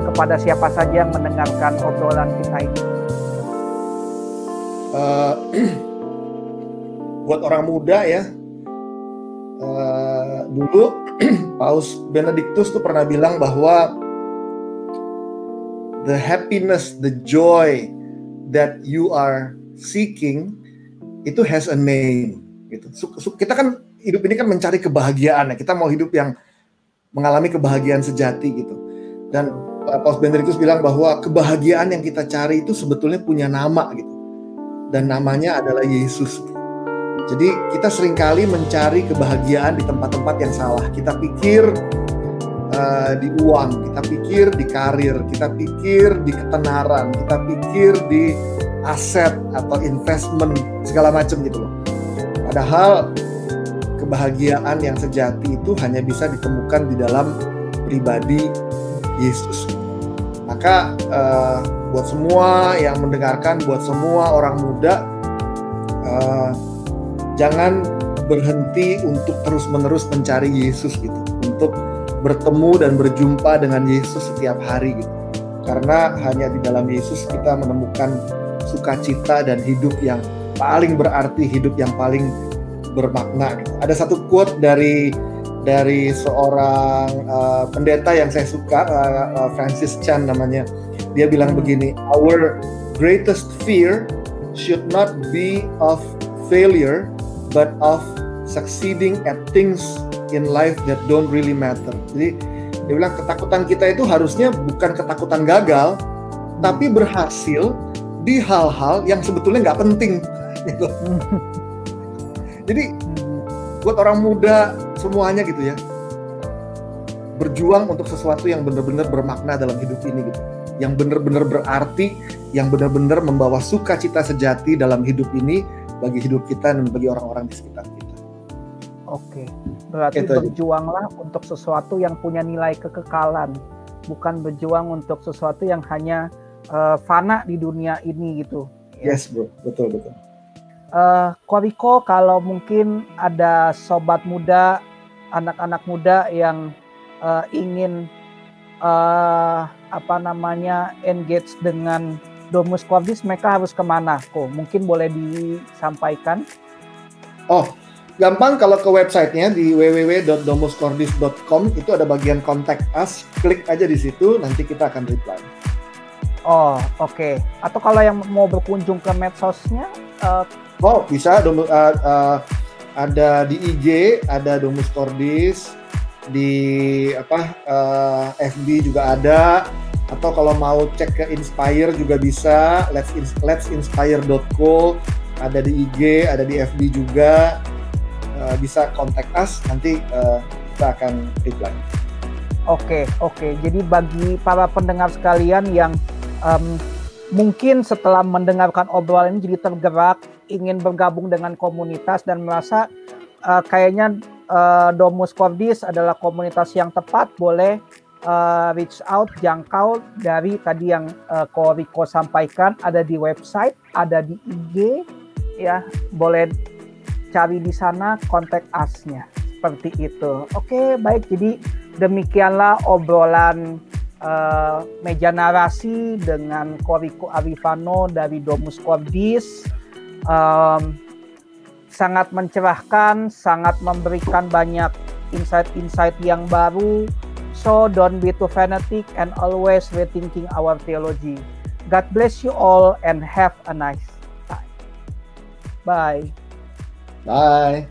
[SPEAKER 1] kepada siapa saja yang mendengarkan obrolan kita ini? Uh,
[SPEAKER 2] buat orang muda ya, uh, dulu <clears throat> Paus Benedictus tuh pernah bilang bahwa the happiness, the joy that you are seeking itu has a name. Gitu. Kita kan hidup ini kan mencari kebahagiaan ya. Kita mau hidup yang mengalami kebahagiaan sejati gitu. Dan Paus Benedictus bilang bahwa kebahagiaan yang kita cari itu sebetulnya punya nama gitu. Dan namanya adalah Yesus. Jadi kita sering kali mencari kebahagiaan di tempat-tempat yang salah. Kita pikir uh, di uang, kita pikir di karir, kita pikir di ketenaran, kita pikir di aset atau investment segala macam gitu loh. Padahal kebahagiaan yang sejati itu hanya bisa ditemukan di dalam pribadi Yesus. Maka uh, buat semua yang mendengarkan, buat semua orang muda, uh, jangan berhenti untuk terus-menerus mencari Yesus gitu, untuk bertemu dan berjumpa dengan Yesus setiap hari gitu. Karena hanya di dalam Yesus kita menemukan sukacita dan hidup yang paling berarti, hidup yang paling bermakna. Gitu. Ada satu quote dari dari seorang uh, pendeta yang saya suka, uh, uh, Francis Chan namanya. Dia bilang begini, our greatest fear should not be of failure, but of succeeding at things in life that don't really matter. Jadi dia bilang ketakutan kita itu harusnya bukan ketakutan gagal, tapi berhasil di hal-hal yang sebetulnya nggak penting. <laughs> Gitu. <laughs> Jadi buat orang muda semuanya gitu ya, berjuang untuk sesuatu yang benar-benar bermakna dalam hidup ini gitu, yang benar-benar berarti, yang benar-benar membawa sukacita sejati dalam hidup ini bagi hidup kita dan bagi orang-orang di sekitar kita.
[SPEAKER 1] Oke, berarti Itu berjuanglah aja. untuk sesuatu yang punya nilai kekekalan, bukan berjuang untuk sesuatu yang hanya uh, fana di dunia ini gitu.
[SPEAKER 2] Yes, bro, betul betul.
[SPEAKER 1] Uh, kalau mungkin ada sobat muda, anak-anak muda yang uh, ingin uh, apa namanya engage dengan Domus Cordis, mereka harus ke mana? Kok mungkin boleh disampaikan?
[SPEAKER 2] Oh, gampang kalau ke websitenya di www.domuscordis.com itu ada bagian contact us, klik aja di situ, nanti kita akan reply.
[SPEAKER 1] Oh, oke. Okay. Atau kalau yang mau berkunjung ke medsosnya?
[SPEAKER 2] Uh... Oh, bisa. Domus, uh, uh, ada di IG, ada Domus Cordis, di apa uh, FB juga ada. Atau kalau mau cek ke Inspire juga bisa. Let's Let's Inspire.co ada di IG, ada di FB juga. Uh, bisa kontak us, nanti uh, kita akan reply.
[SPEAKER 1] Oke, oke. Jadi bagi para pendengar sekalian yang um, mungkin setelah mendengarkan obrolan ini jadi tergerak ingin bergabung dengan komunitas dan merasa uh, kayaknya uh, Domus Cordis adalah komunitas yang tepat boleh uh, reach out jangkau dari tadi yang uh, Ko Riko sampaikan. Ada di website ada di IG ya boleh cari di sana kontak asnya seperti itu. Oke baik. Jadi demikianlah obrolan uh, meja narasi dengan Koriko Arifano dari Domus Cordis. Um, sangat mencerahkan, sangat memberikan banyak insight-insight yang baru. So don't be too fanatic and always rethinking our theology. God bless you all and have a nice time. Bye.
[SPEAKER 2] Bye.